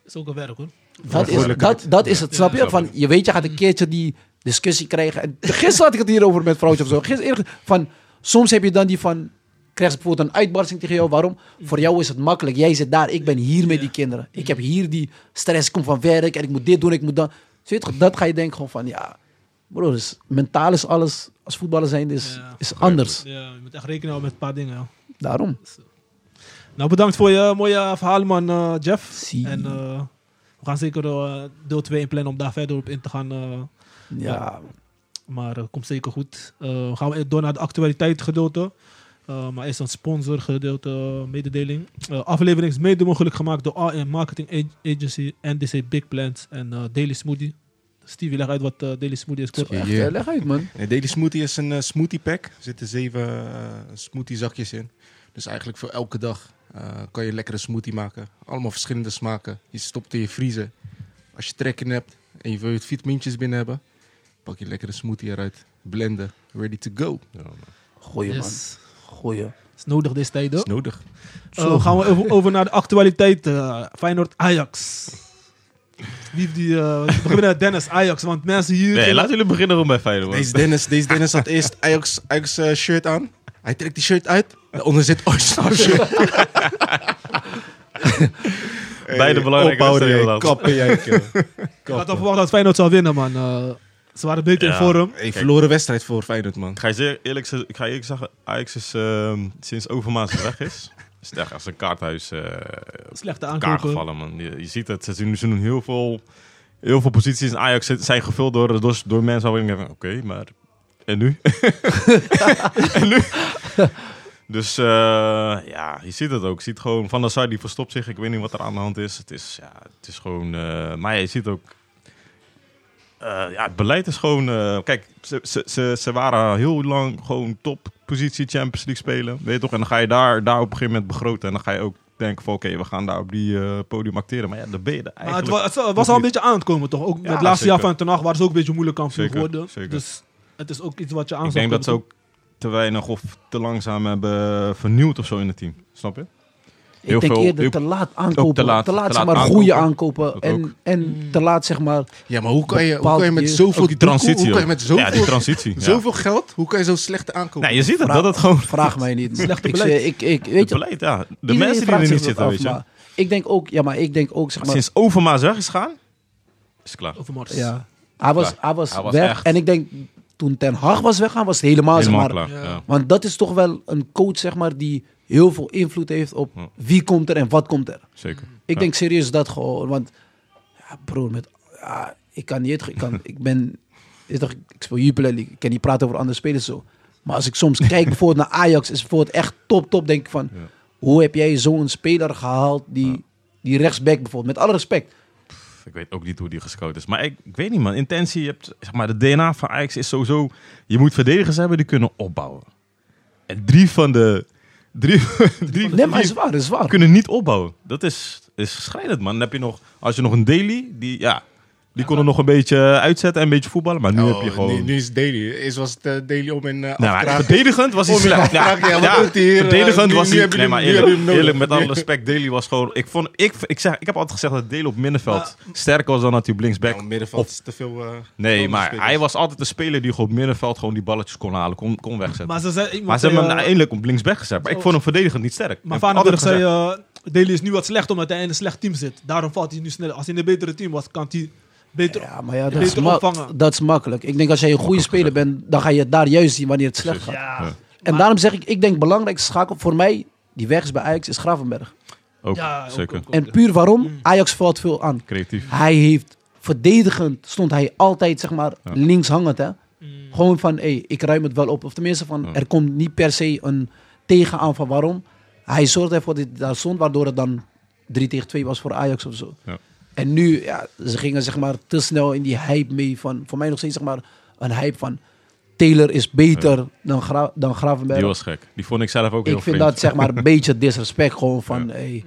is ook een werk hoor. Dat is, dat, dat is het, snap je? Van, je weet, je gaat een keertje die discussie krijgen. En gisteren had ik het hierover met vrouwtje of zo. Gisteren, van, soms heb je dan die van... Krijg je bijvoorbeeld een uitbarsting tegen jou. Waarom? Voor jou is het makkelijk. Jij zit daar, ik ben hier met die kinderen. Ik heb hier die stress, ik kom van werk en ik moet dit doen, ik moet dat. Weet je toch, dat ga je denken gewoon van, ja... Bro, dus mentaal is alles, als voetballer zijn, is, Ja. is anders. Ja, je moet echt rekenen houden met een paar dingen. ja. Daarom. Nou, bedankt voor je mooie verhaal, man, eh, Jeff. Zie. En eh, we gaan zeker eh, deel 2 inplannen om daar verder op in te gaan. eh, Ja, maar het komt zeker goed. Eh, gaan we door naar de actualiteit gedeelte. Eh, maar eerst een sponsor gedeelte eh, mededeling. Eh, aflevering is mede mogelijk gemaakt door AM Marketing Ag- Agency, NDC Big Plans en eh, Daily Smoothie. Stevie, leg uit wat eh, Daily Smoothie is. kort. Ja, echt, yeah. eh, leg uit, man. Nee, Daily Smoothie is een eh, smoothie pack. Er zitten zeven eh, smoothie zakjes in. Dus eigenlijk voor elke dag eh, kan je een lekkere smoothie maken. Allemaal verschillende smaken. Je stopt in je vriezer. Als je trek in hebt en je wil je vitamintjes binnen hebben, pak je een lekkere smoothie eruit. Blenden. Ready to go. Ja, man. Goeie, man. Goeie. is nodig deze Dat tijden. is nodig. Eh, gaan we over, over naar de actualiteit. eh, Feyenoord Ajax. Wie heeft die, eh, we beginnen met Dennis Ajax, want mensen hier... Nee, laten jullie beginnen gewoon bij Feyenoord. Deze Dennis, deze Dennis had eerst Ajax, Ajax eh, shirt aan. Hij trekt die shirt uit. Daaronder zit Arsenal shirt. Beide belangrijke Opbouwen, wedstrijden kappen, jij. Ik had al verwacht dat Feyenoord zou winnen, man. Eh, ze waren beter Ja. in vorm. Hey, verloren wedstrijd voor Feyenoord, man. Ik ga je zeer eerlijk, ze- ik ga je eerlijk zeggen, Ajax is ehm, sinds Overmaas weg is, is het echt als een kaarthuis eh Slechte elkaar aankopen. gevallen. Man. Je, je ziet het, ze doen, ze doen heel veel, heel veel posities in Ajax zit- zijn gevuld door, door, door mensen waar ik denk, van, oké, maar en nu? en nu? Dus eh, ja, je ziet het ook. Je ziet gewoon Van der Sar die verstopt zich. Ik weet niet wat er aan de hand is. Het is, ja, het is gewoon. eh, maar je ziet ook. eh, ja, het beleid is gewoon. kijk, ze, ze, ze, ze waren heel lang gewoon toppositie Champions League spelen. Weet je toch? En dan ga je daar, daar op een gegeven moment begroten. En dan ga je ook denken van oké, we gaan daar op die podium acteren. Maar ja, dan ben je er Maar het eigenlijk. was, het was al een beetje aan het komen, toch? Ook Ja, het laatste jaar van Ten Hag waren ze ook een beetje moeilijk kampioen geworden. Dus het is ook iets wat je aan ik denk dat ze ook te weinig of te langzaam hebben vernieuwd of zo in het team. Snap je? Heel ik denk veel- eerder heel- te laat aankopen. te laat- te laat, te zeg laat maar, goede aankopen. aankopen. Dat En, ook. en te laat, zeg maar... Ja, maar hoe kan je, hoe kan je met zoveel die transitie. Hoe kan je ook. met zoveel, ja, die transitie. ja. zoveel geld, hoe kan je zo slecht aankopen? Nee, je ziet het, Vraag- dat het gewoon... Vraag mij niet. Slechte ik, beleid. ik, ik, Het weet je, beleid, ja. De mensen die er niet zitten, af, weet je. Ik denk ook, ja, maar ik denk ook, zeg maar... Sinds Overmaas weg is gaan, is het klaar. Over Mars. Ja, hij was, hij was, Hij was weg. echt- En ik denk, toen Ten Hag was weggaan, was het helemaal, Helemaal zeg maar... klaar. Ja. Ja. Want dat is toch wel een coach, zeg maar, die heel veel invloed heeft op Ja. wie komt er en wat komt er. Zeker. Ik Ja. denk serieus dat gewoon, want ja, broer, met, ja, ik kan niet, ik, kan, ik ben, is toch, ik speel Jupiler League, ik kan niet praten over andere spelers zo. Maar als ik soms kijk bijvoorbeeld naar Ajax, is bijvoorbeeld echt top, top, denk ik van, Ja. hoe heb jij zo'n speler gehaald die, die rechtsback bijvoorbeeld, met alle respect. Ik weet ook niet hoe die gescout is. Maar ik, ik weet niet, man. Intentie, je hebt, zeg maar, de DNA van Ajax is sowieso... Je moet verdedigers hebben die kunnen opbouwen. En drie van de... Drie, drie, Nee, maar is waar, is waar. kunnen niet opbouwen. Dat is, is schrijnend, man. Dan heb je nog... Als je nog een Daily, die... Ja, die kon er nog een beetje uitzetten en een beetje voetballen. Maar nu Oh, heb je gewoon... Nu, nu is het Daily. Eerst was het eh, Daily om in uh, Nou, maar verdedigend was hij slecht. Ja, ja, hier? verdedigend Eh, was hij... Nee, maar eerlijk, met alle respect, Daly was gewoon... Ik, vond, ik, ik, zeg, ik heb altijd gezegd dat Daly op middenveld sterker was dan dat hij op linksback. Nou, middenveld Of- is te veel... eh, Nee, maar spelers. hij was altijd de speler die gewoon op middenveld gewoon die balletjes kon halen, kon, kon wegzetten. Maar Maar, ze, zei, iemand ze hebben hem eh, eindelijk op linksback gezet. Maar ik vond hem verdedigend niet sterk. Maar altijd zei, gezegd, eh Daly is nu wat slecht omdat hij in een slecht team zit. Daarom valt hij nu sneller. Als hij in een betere team was, kan hij beter... Ja, maar ja, dat, is Beter ma- opvangen. dat is makkelijk. Ik denk als jij een goede speler bent, dan ga je het daar juist zien wanneer het slecht gaat. Ja. Ja. En Maar- daarom zeg ik, ik denk belangrijkste schakel voor mij, die weg is bij Ajax, is Gravenberg. ook, Ja, zeker. ook, ook. En puur waarom? Mm. Ajax valt veel aan. Creatief. Hij heeft verdedigend, stond hij altijd zeg maar Ja. links hangend. Hè? Mm. Gewoon van, hé, ik ruim het wel op. Of tenminste van, Ja. er komt niet per se een tegenaan van waarom. Hij zorgde ervoor dat hij daar stond, waardoor het dan 3 tegen 2 was voor Ajax of zo. Ja. En nu, ja, ze gingen zeg maar te snel in die hype mee van, voor mij nog steeds zeg maar een hype van, Taylor is beter dan, Gra dan Gravenberg. Die was gek. Die vond ik zelf ook heel ik vind vreemd. dat zeg maar een beetje disrespect gewoon van, Ja. hey.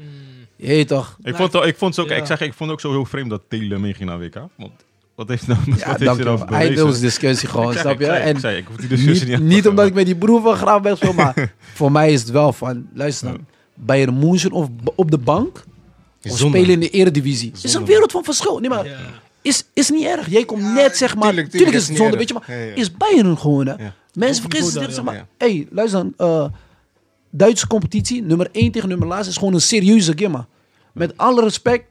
Je weet toch? Ik vond, het- ik vond het ook, Ja. ik zeg, ik vond het ook zo heel vreemd dat Telen meeging naar WK. Want wat heeft nou, wat Ja, heeft dank hij je. Eindeloos bewezen? discussie gewoon, Ik zeg, snap ik je? zei- En ik zei, ik hoef die discussie niet, niet omdat ik met die broer van ben, zo, maar voor mij is het wel van, luister dan, bij een München of op de bank, spelen in de eredivisie. is een wereld van verschil. Nee, maar Ja. is, is niet erg. Jij komt net, zeg maar, tuurlijk, tuurlijk, tuurlijk, is het zonde, weet je, maar Ja, ja. is Bayern gewoon, hè? Ja. Mensen vergissen zich, zeg ja. maar, hey, luister dan, eh, Duitse competitie, nummer 1 tegen nummer laatste, is gewoon een serieuze game, man. Met alle respect,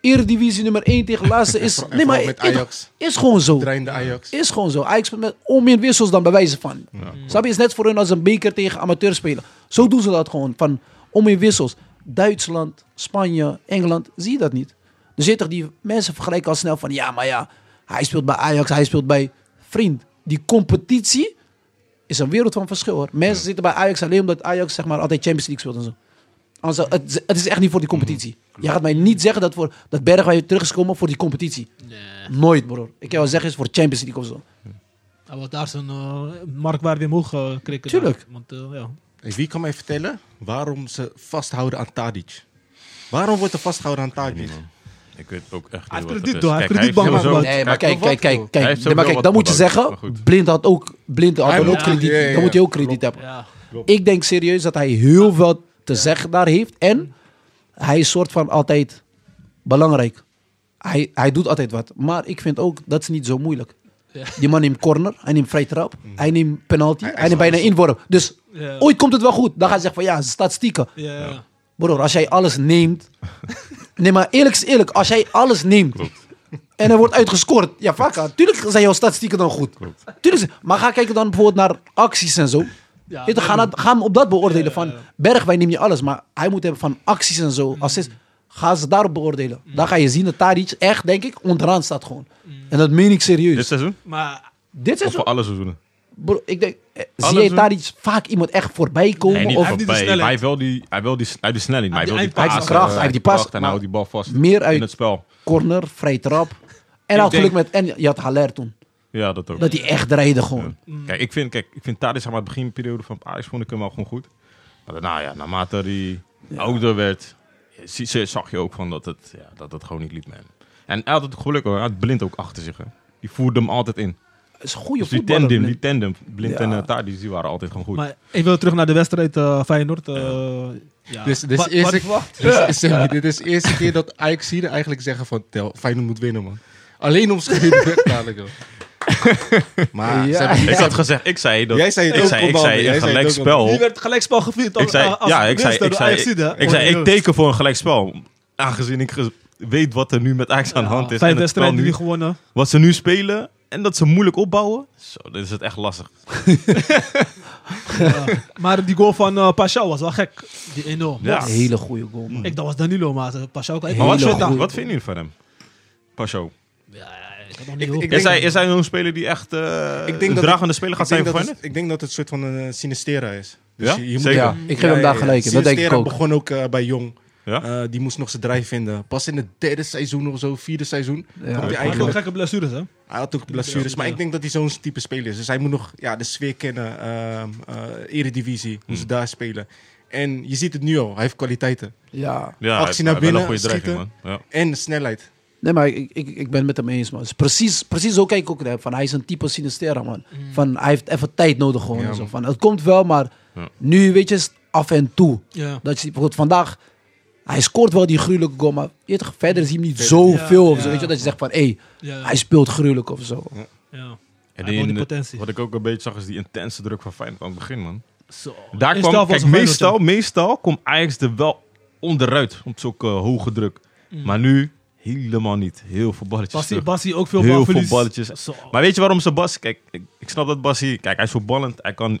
eredivisie nummer 1 tegen laatste is, En nee, maar met is- Ajax. is gewoon zo. Draaiende Ajax. Is gewoon zo. Ajax met om meer wissels dan bij wijze van. Snap je? Is net voor hun als een beker tegen amateur spelen. Zo doen ze dat gewoon. Van om meer wissels. Duitsland, Spanje, Engeland, zie je dat niet. Dus weet toch, die mensen vergelijken al snel van ja, maar ja, hij speelt bij Ajax, hij speelt bij vriend. Die competitie is een wereld van verschil hoor. Mensen zitten bij Ajax alleen omdat Ajax zeg maar altijd Champions League speelt en zo. Anders, het, het is echt niet voor die competitie. Je gaat mij niet zeggen dat, voor, dat Bergwijn terug is gekomen voor die competitie. Nee. Nooit, broer. Ik kan wel zeggen, is voor Champions League of zo. Was daar zijn uh, marktwaarde omhoog uh, krikken. Tuurlijk. Want, uh, ja. Wie kan mij vertellen waarom ze vasthouden aan Tadic? Waarom wordt er vastgehouden aan Tadic? Ik weet ook echt Hij niet heeft wat krediet het is. hij heeft heeft aangeboden. Nee, maar kijk, kijk, kijk, kijk. Hij heeft Nee, maar kijk, dan moet je zeggen. Blind had ook, Blind had Hij dan ook krediet, ja, ja, dan moet hij ook krediet hebben. Ja. Ik denk serieus dat hij heel veel te zeggen daar heeft en hij is soort van altijd belangrijk. Hij, hij doet altijd wat, maar ik vind ook, dat is niet zo moeilijk. Die man neemt corner, hij neemt vrij trap, hij neemt penalty, hij, neemt bijna inworp. Dus ooit komt het wel goed. Dan ga je zeggen van ja, statistieken. Ja. Broer, als jij alles neemt. Nee, maar eerlijk is eerlijk. Als jij alles neemt. En er wordt uitgescoord. Ja, vakka. Tuurlijk zijn jouw statistieken dan goed. Tuurlijk. Maar ga kijken dan bijvoorbeeld naar acties en zo. Ja, ga, hem op dat beoordelen. Van. Bergwijn neem je alles. Maar hij moet hebben van acties en zo. Assist. Ga ze daarop beoordelen. Dan ga je zien dat Tadic echt, denk ik, onderaan staat gewoon. En dat meen ik serieus. Dit seizoen? Maar Dit is Of voor alle seizoenen? Bro, ik denk, eh, zie jij doen? Tadic vaak iemand echt voorbij komen? Nee, niet of Hij heeft hij heeft wel die, hij wil die, hij heeft die snelheid, maar hij wil Hij die heeft die paas. eindpaas. Hij heeft die pas, kracht En houdt die bal vast meer uit- in het spel. corner, vrij trap. En had geluk met... En je had Haller toen. Ja, dat ook. Dat hij echt rijde gewoon. Kijk, ik vind, kijk, ik vind Tadic, zeg maar, het beginperiode van Ajax vond ik hem wel gewoon goed. Maar daarna, ja, naarmate hij ouder werd, zag je ook van dat het, ja, dat het gewoon niet liep, man. En hij had het geluk hoor, hij had Blind ook achter zich. Hè. Die voerde hem altijd in. Dat is een goede Dus die voetballer. tandem, Blind. die tandem, Blind Ja. en uh, Tadic, die waren altijd gewoon goed. Maar even terug naar de wedstrijd uh, Feyenoord. Uh, ja. Dus, dus Wat- eerste, wat verwacht? dus, is- Sammy, dit is de eerste keer dat Ajax hier eigenlijk zeggen van tel, Feyenoord moet winnen man. Alleen om schreeuwen dadelijk joh. Maar Ja. ze hebben- ik had gezegd, ik zei dat. Jij zei het ik ook, zei, ik zei een gelijkspel. Die werd gelijkspel gevierd. Ik zei, als ja, ik zei, ik zei, ik, zei, ik teken voor een gelijkspel. Aangezien ik weet wat er nu met Ajax aan de hand is. Vijf wedstrijden nu, die gewonnen. wat ze nu spelen en dat ze moeilijk opbouwen. Zo, dit is het echt lastig. Ja. Maar die goal van uh, Pashao was wel gek. Die 1-0. Ja. Een hele goede goal, man. Ik dacht was Danilo, maar Pashao kan ik Maar wat, vind, wat vinden jullie van hem? Pasho. Ja, nog niet Ik- heel ik veel- Is hij, is hij een speler die echt uh, Ik denk een dat dragende speler gaat ik zijn voor het, ik denk dat het een soort van een Sinistera is. Dus Ja? je, je moet, Zeker. Ja, ik geef hem daar gelijk in. Dat denk ik Sinistera ook. begon ook eh, bij Jong. Ja? Eh, die moest nog zijn drijf vinden. Pas in het derde seizoen of zo, vierde seizoen. Ja. hij, Hij had ook gekke blessures, hè? hij had ook blessures. Maar ik denk dat hij zo'n type speler is. Dus hij moet nog ja, de sfeer kennen. ehm, eh, eredivisie, hoe Hmm. ze daar spelen. En je ziet het nu al. Hij heeft kwaliteiten. Ja. Ja, actie hij naar binnen, een goede dreiging, schieten. man. Ja. En snelheid. Nee, maar ik, ik, ik ben het met hem eens, man. Het is precies, precies zo kijk ik ook naar hem. Van, hij is een type Sinistera, man. Van, hij heeft even tijd nodig gewoon. Ja, en zo. man. Van, het komt wel, maar Ja. nu, weet je, is het af en toe. Ja. Dat je, bijvoorbeeld vandaag, hij scoort wel die gruwelijke goal, maar je toch, verder zie je hem niet zoveel. Ja, of zo, weet je, dat je zegt van, hé, hey, Ja. hij speelt gruwelijk of zo. ja. En Hij die, had die potentie. wat ik ook een beetje zag is die intense druk van Feyenoord aan het begin, man. Zo. Daar kwam, kijk, meestal, meestal komt Ajax er wel onderuit op zulke hoge druk. Mm. Maar nu helemaal niet. Heel veel balletjes Bassie, terug. Bassie ook veel Heel veel balverlies. balletjes. Zo. Maar weet je waarom ze Bas... Kijk, ik, ik snap dat Bassie... Kijk, hij is voetballend. Hij kan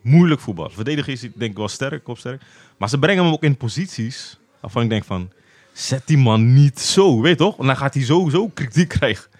moeilijk voetballen. Verdedigen is hij denk ik wel sterk, kopsterk. Maar ze brengen hem ook in posities waarvan ik denk van... Zet die man niet zo, weet je toch? En dan gaat hij sowieso kritiek krijgen.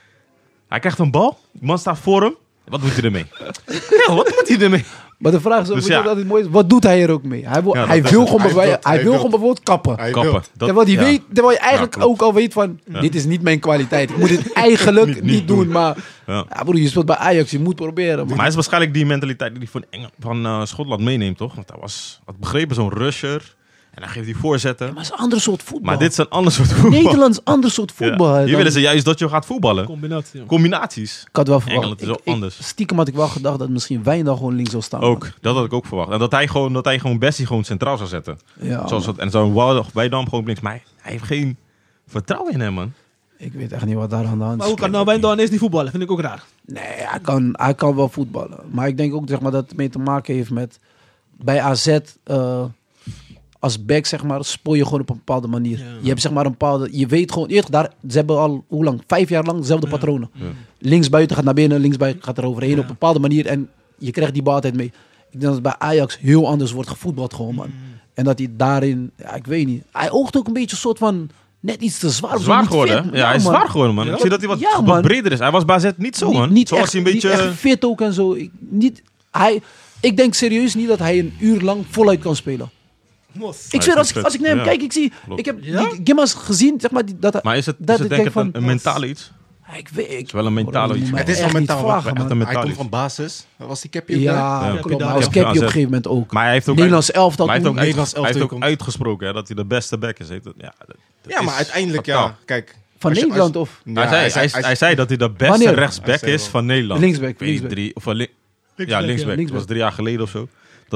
Hij krijgt een bal. Die man staat voor hem. Wat doet hij ermee? ja, wat doet hij ermee? Maar de vraag is Dus je ja. wat altijd mooi is? Wat doet hij er ook mee? Hij wil, Ja, hij dat wil gewoon, het. Hij wil- hij hij wil gewoon bijvoorbeeld kappen. Hij Kappen. Dat- terwijl, die ja. weet, terwijl je eigenlijk ook al weet van, Ja. dit is niet mijn kwaliteit. Ik moet dit eigenlijk Niet- doen, doen. maar Ja. ja, broer, je speelt bij Ajax, je moet proberen. man. Maar hij is waarschijnlijk die mentaliteit die hij van, Engel, van eh, Schotland meeneemt, toch? Want hij was, had begrepen, zo'n rusher. En dan geeft hij voorzetten. Maar het is een ander soort voetbal. Maar dit is een ander soort voetbal. Nederlands ander soort Ja. voetbal. Hier Dan- willen ze juist dat je gaat voetballen. Combinatie. Combinaties. Ik had wel verwacht. Engeland is Ik- wel ik- anders. Stiekem had ik wel gedacht dat misschien Wijndal gewoon links zou staan. man. Ook, dat had ik ook verwacht. En dat hij gewoon, dat hij gewoon Bessie gewoon centraal zou zetten. Ja, Zoals dat, en zo Wijdam gewoon links. Maar hij, hij heeft geen vertrouwen in hem, man. Ik weet echt niet wat daar aan de hand is. Maar hoe kan nou Wijndal ineens niet voetballen? Vind ik ook raar. Nee, hij kan, hij kan wel voetballen. Maar ik denk ook zeg maar, dat het mee te maken heeft met... Bij AZ, eh, als back, zeg maar, spoor je gewoon op een bepaalde manier. Ja. Je hebt zeg maar een bepaalde... Je weet gewoon... Je weet, daar, ze hebben al, hoe lang? Vijf jaar lang dezelfde Ja. patronen. Ja. Links buiten gaat naar binnen, links buiten gaat er overheen Ja. op een bepaalde manier. En je krijgt die bal altijd mee. Ik denk dat het bij Ajax heel anders wordt gevoetbald gewoon, man. Mm. En dat hij daarin... Ja, ik weet niet. Hij oogt ook een beetje een soort van... Net iets te zwaar. Zwaar niet geworden, fit. hè? Ja, hij is man. zwaar geworden, man. Ja? Ik zie dat hij wat, Ja, wat breder is. Hij was bij Z niet zo, man. Niet, niet Zo was echt, hij een beetje... niet echt fit ook en zo. Ik, niet, hij, ik denk serieus niet dat hij een uur lang voluit kan spelen. Mos. Ik zweer, als ik, als ik naar hem Ja. kijk, ik zie... Klopt. Ik heb Ja? die Gimmas gezien, zeg maar, die, dat, Maar is het, Dat is het denk ik van- een mentale iets? ik weet, ik, is wel een mentale Bro, iets. Het is wel echt niet mentaal. vragen, echt man. een Hij mentaal komt van basis. Was die capje ook Ja? Ja. klopt. Maar was op een gegeven moment ook. Maar hij heeft ook, Nederlands elftal hij heeft ook, hij heeft ook uitgesproken hè, dat hij de beste back is. Heet het. Ja, dat- dat Ja, maar uiteindelijk, ja. Kijk. Van als je- Nederland als- of Ja, hij, zei, hij, hij zei dat hij de beste Wanneer? rechtsback is van Nederland. Linksback, Ik weet niet, linksback. drie, of li- Linksback, ja, linksback. ja. Dat was drie jaar geleden of zo.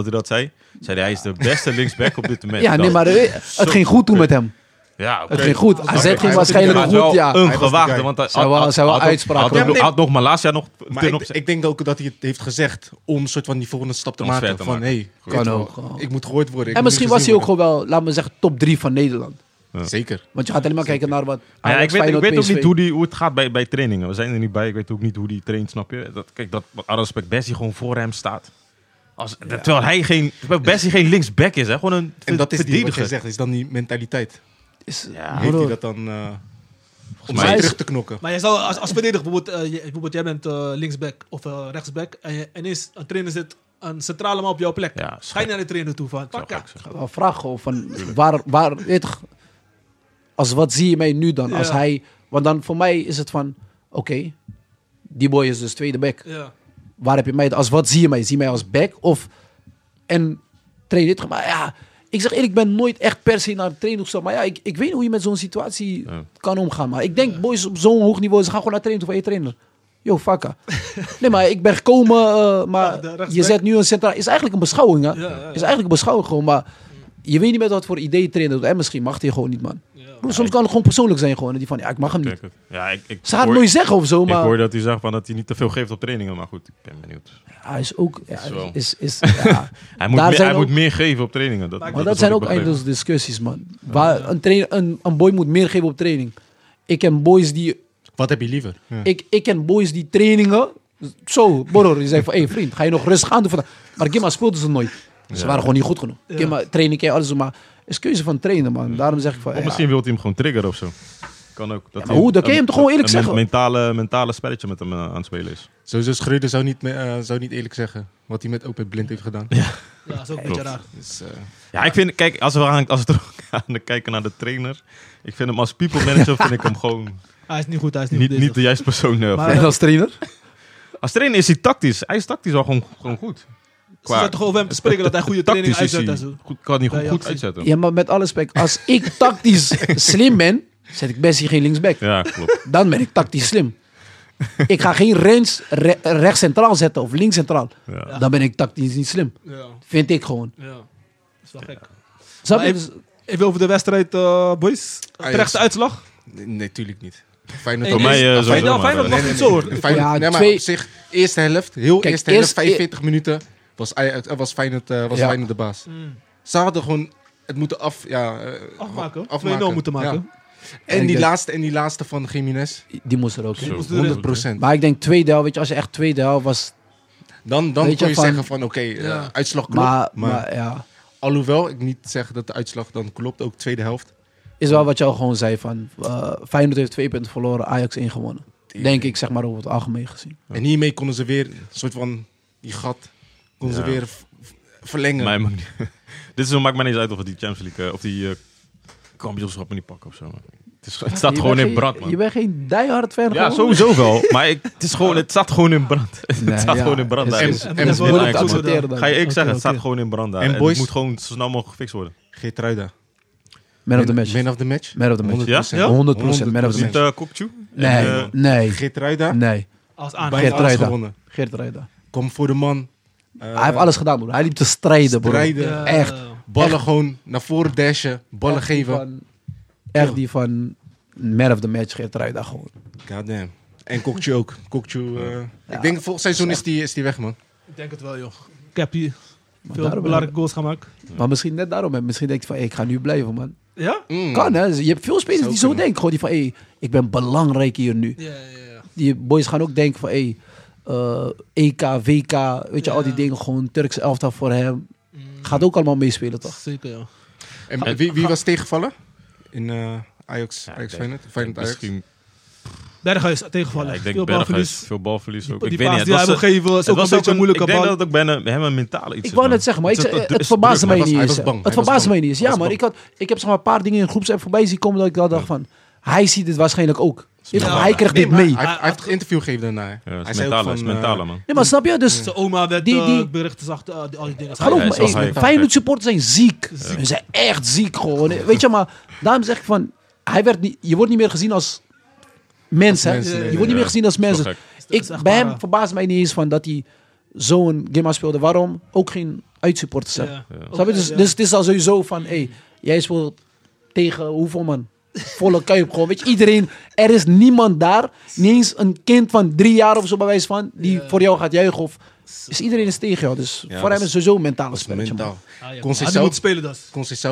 Dat hij dat zei. Zei hij, hij is de beste linksback op dit moment. Ja, nee, maar eh, het ging goed toen met hem. Ja, oké. Het ging goed. AZ hij ging was waarschijnlijk Maar goed, wel ja. een gewaagde, want hij had- wel- had- had uitspraken. Had, nee. had nog Malasia nog Maar ik, ik denk ook dat hij het heeft gezegd om een soort van die volgende stap te maken. te Van, maken. hey, ook, ik moet gehoord worden. En misschien was hij ook gewoon wel, laten we zeggen, top 3 van Nederland. Zeker. Want je gaat alleen maar kijken naar wat Maar ja, ik weet, ik weet ook niet hoe, die, hoe het gaat bij, bij trainingen. We zijn er niet bij. Ik weet ook niet hoe die traint, snap je? Dat, kijk, dat alle respect Bessie gewoon voor hem staat. Als, Terwijl hij geen, terwijl Bessie geen linksback is, hè? Gewoon een En dat is die, wat verdediger. je zegt, is dan die mentaliteit. Is, Ja, Heeft hij dat dan eh, om mij terug te knokken? Maar je zou als, als verdediger, bijvoorbeeld, je- bijvoorbeeld jij bent eh, linksback of eh, rechtsback en je, ineens een trainer zit een centrale man op jouw plek. Ja, Ga je naar de trainer toe van, pak ja. gek, zeg. Ik ga wel vragen gewoon van waar, waar weet je toch, als wat zie je mij nu dan? Als Ja. hij, want dan voor mij is het van, oké, die boy is dus tweede back. Ja. Waar heb je mij, als wat zie je mij? Zie je mij als back of, en train dit, maar ja, ik zeg eerlijk, ik ben nooit echt per se naar de trainer gestapt. Maar ja, ik, ik weet niet hoe je met zo'n situatie Ja. kan omgaan. Maar ik denk, boys op zo'n hoog niveau, ze gaan gewoon naar trainer toe van, je trainer. Yo, fakka. nee, maar ik ben gekomen, eh, maar Ja, je zet nu een centraal. Is eigenlijk een beschouwing, hè? Ja, ja, ja. Is eigenlijk een beschouwing gewoon, maar je weet niet met wat voor idee trainer doet. En misschien mag hij gewoon niet, man. Soms kan het gewoon persoonlijk zijn, gewoon. Die van, ja, ik mag hem niet. Ja, ik, ik, Ze gaat het nooit zeggen of zo, ik maar hoor dat hij zegt van dat hij niet te veel geeft op trainingen. Maar goed, ik ben benieuwd. hij is ook, ja, Is wel. is, is, ja. Hij moet, meer, hij ook- moet meer geven op trainingen. Dat, Maar dat zijn ik ook eindeloze discussies, man. Waar een, trainer, een, een boy moet meer geven op training. Ik ken boys die, Wat heb je liever? Ja. ik, ik ken boys die trainingen, zo, borrel, die zei van, hé vriend, ga je nog rustig aan doen vandaag. Maar Gimma speelde ze nooit. Ze Ja. waren gewoon niet goed genoeg. Ja. Gimma, training, ken je alles, maar is keuze van trainen, man. Daarom zeg ik van, Of ja, misschien wil hij hem gewoon triggeren of zo. Kan ook. Dat maar hoe? Dat kan je hem toch gewoon eerlijk een zeggen? mentale, mentale spelletje met hem eh, aan het spelen is. Sowieso Schreuder zou niet, eh, zou niet eerlijk zeggen wat hij met, ook met Blind heeft gedaan. Ja, dat is ook een beetje raar. Dus, eh, Ja, ik vind, kijk, als we gaan, als we terug gaan kijken naar de trainer. Ik vind hem als people manager, vind ik hem gewoon Hij is niet goed, hij is niet, niet, goed niet de juiste persoon. eh, Maar- En als trainer? als trainer is hij tactisch. Hij is tactisch al gewoon, gewoon goed. Ze zaten toch over hem te spreken dat hij goede training uitzet en zo. goed, kan hij goed, goed uitzetten. Ja, maar met alle respect, als ik tactisch slim ben, zet ik best hier geen linksback. Ja, klopt. Dan ben ik tactisch slim. Ik ga geen rechts, re- rechts centraal zetten of links centraal. Ja. Dan ben ik tactisch niet slim. Ja, Vind ik gewoon. ja. Dat is wel gek. Snap Maar je? even, even over de wedstrijd, eh, boys. Ajax. Terechte uitslag. nee, nee, tuurlijk niet. Feyenoord Voor mij, eh, Ja, maar, Feyenoord eh, was Nee, niet nee, zo nee. hoor. Feyenoord, Ja, nee, maar twee- op zich, eerste helft, heel Kijk, eerste helft, eerst- 45 minuten, was, Ajax- was, Feyenoord, eh, was Ja. Feyenoord de baas. Mm. Ze hadden gewoon het moeten af, ja, eh, Afmaken. afmaken. 2-0 moeten maken. Ja. En die denk- laatste, en die laatste van Jiménez, Die moest er ook in. Zo. Moest erin. 100 procent. Maar ik denk tweede helft, weet je, als je echt tweede helft was... Dan, dan kon je, je van- zeggen van, oké, eh, Ja. uitslag klopt. Maar, Maar, maar ja, alhoewel ik niet zeg dat de uitslag dan klopt, ook tweede helft. is wel wat je al gewoon zei van... eh Feyenoord heeft twee punten verloren, Ajax één gewonnen. Denk ik, zeg maar, over het algemeen gezien. En hiermee konden ze weer een soort van die gat Ja. ze weer verlengen. Mij maakt niet- Dit is, maakt mij niet uit of het die Champions League eh, of die eh kampioenschappen niet pakken of zo. man. Het is, het staat Je gewoon bent in geen- brand, man. Je bent geen diehard fan Ja, gewoon? sowieso wel. Maar ik, het, is gewoon, het staat gewoon in brand. Nee, het staat ja. gewoon in brand. daar. En- en- Ajax, het man. accepteren dan? Ga je ik Oké, zeggen, het oké. staat gewoon in brand daar. En En, boys- het moet gewoon zo snel mogelijk gefixt worden. Geertruida. Man of the match. Man of the match. Man of the match. 100%. Ja? 100% man of the match. uh, Kokchu? Nee, En, eh, nee, Geertruida. nee. Als Bijna aangever. alles Geertruida. gewonnen. Geert Rijda. Kom voor de man. Eh, Hij heeft alles gedaan, broer. Hij liep te strijden, broer. Strijden. Ja. Echt. Ballen gewoon naar voren dashen. Ballen Echt die geven. van- Echt die van man of the match, Rijda gewoon. Goddamn. En Kokju ook. Kokju, eh, Ik denk volgend seizoen is die, is die weg, man. Ik denk het wel, joh. Ik heb hier Maar veel belangrijke goals gemaakt. Maar misschien net daarom. hè. Misschien denkt hij van, hey, ik ga nu blijven, man. Ja? Mm. Kan, hè. Je hebt veel spelers die zo kunnen. denken. Gewoon die van, hey, ik ben belangrijk hier nu. Ja, ja, ja. Die boys gaan ook denken van, hey, eh, EK, WK, weet je, Ja. al die dingen. Gewoon Turkse elftal voor hem. Mm. Gaat ook allemaal meespelen, toch? Zeker, ja. En wie, wie was tegenvallen? In eh, Ajax, Ja, Ajax Feyenoord? Feyenoord Ajax? Misschien, Berghuis tegenvallen. ja, ik Veel denk Berghuis, balverlies. veel balverlies ook. Die, ik die weet niet, die hij het wil was, geven is het ook een beetje een moeilijke Ik denk bal. dat het ook bijna bij hem een mentale iets Ik wou net zeggen, maar ik, Het- het- het, verbaasde mij niet eens. Het verbaasde mij niet eens. Ja, maar ik, had, ik heb zeg maar een paar dingen in groepsapp voorbij zien komen dat ik dacht van... Hij ziet dit waarschijnlijk ook. Ja. hij krijgt Nee, dit maar mee. Hij, hij heeft een interview gegeven daarna. Ja, hij is zei ook mentale, van... is eh, mentale, man. Nee, maar snap je? Dus Zijn oma werd Die- die- eh, berichten zag, uh, al die dingen. geloof me, hey. Feyenoord supporters zijn ziek. Ze zijn echt ziek gewoon. Weet je, maar daarom zeg ik van... Hij werd niet, je wordt niet meer gezien als mens, hè? je nee, wordt niet meer gezien als Dat is mens. wel gek. Ik, bij hem verbaast mij niet eens van dat hij zo'n game speelde. Waarom? Ook geen uitsupporters. Ja. Ja. Snap je? Dus, dus het is al sowieso van, hey, jij speelt tegen hoeveel man? Volle kuip gewoon. Weet je, iedereen, er is niemand daar. Niet eens een kind van drie jaar of zo bij wijze van, die Ja. voor jou gaat juichen. Of, dus iedereen is tegen jou. Dus Ja, voor hem is- sowieso een mentale spelletje. mentaal. Ah, ja. Kon Hij zichzelf- moet spelen dus.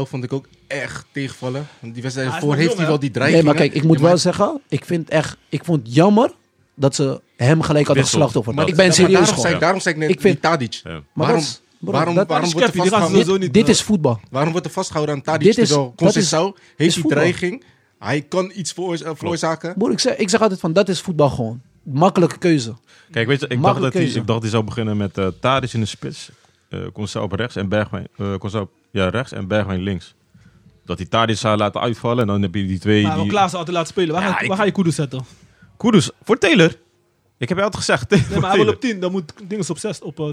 Vond ik ook echt tegenvallen. Die wedstrijd voor heeft jong, hij wel die Nee, dreiging. maar kijk, ik moet wel zeggen, ik vind echt, ik vond het jammer dat ze hem gelijk hadden Wissel. geslacht over. Maar- ik ben Ja, serieus daarom gewoon. zei, ik- daarom zei ik net Ik vind- Tadic. Ja. Maar waarom, dat is- bro, waarom, dat- waarom wordt er vastgehouden? dit, niet, dit eh, is voetbal. Waarom wordt er vastgehouden aan Tadic? Dit is- is heeft die dreiging. Hij kan iets veroorza- veroorzaken. Broer, ik zeg, ik zeg altijd van, dat is voetbal gewoon. Makkelijke keuze. Kijk, weet je, ik dacht, dat hij, ik dacht hij zou beginnen met uh, Tadic in de spits. eh Conceição op rechts en Bergwijn, eh Conceição op- ja, rechts en Bergwijn links. Dat hij Tadic zou laten uitvallen en dan heb je die twee... Maar die... Klaas altijd laten spelen. Waar, Ja, ga, je- ik- waar ga je Kudus zetten? Kudus, voor Taylor. Ik heb je altijd gezegd, Nee, maar hij wil op 10. Dan moet Dinges op 6. Op, eh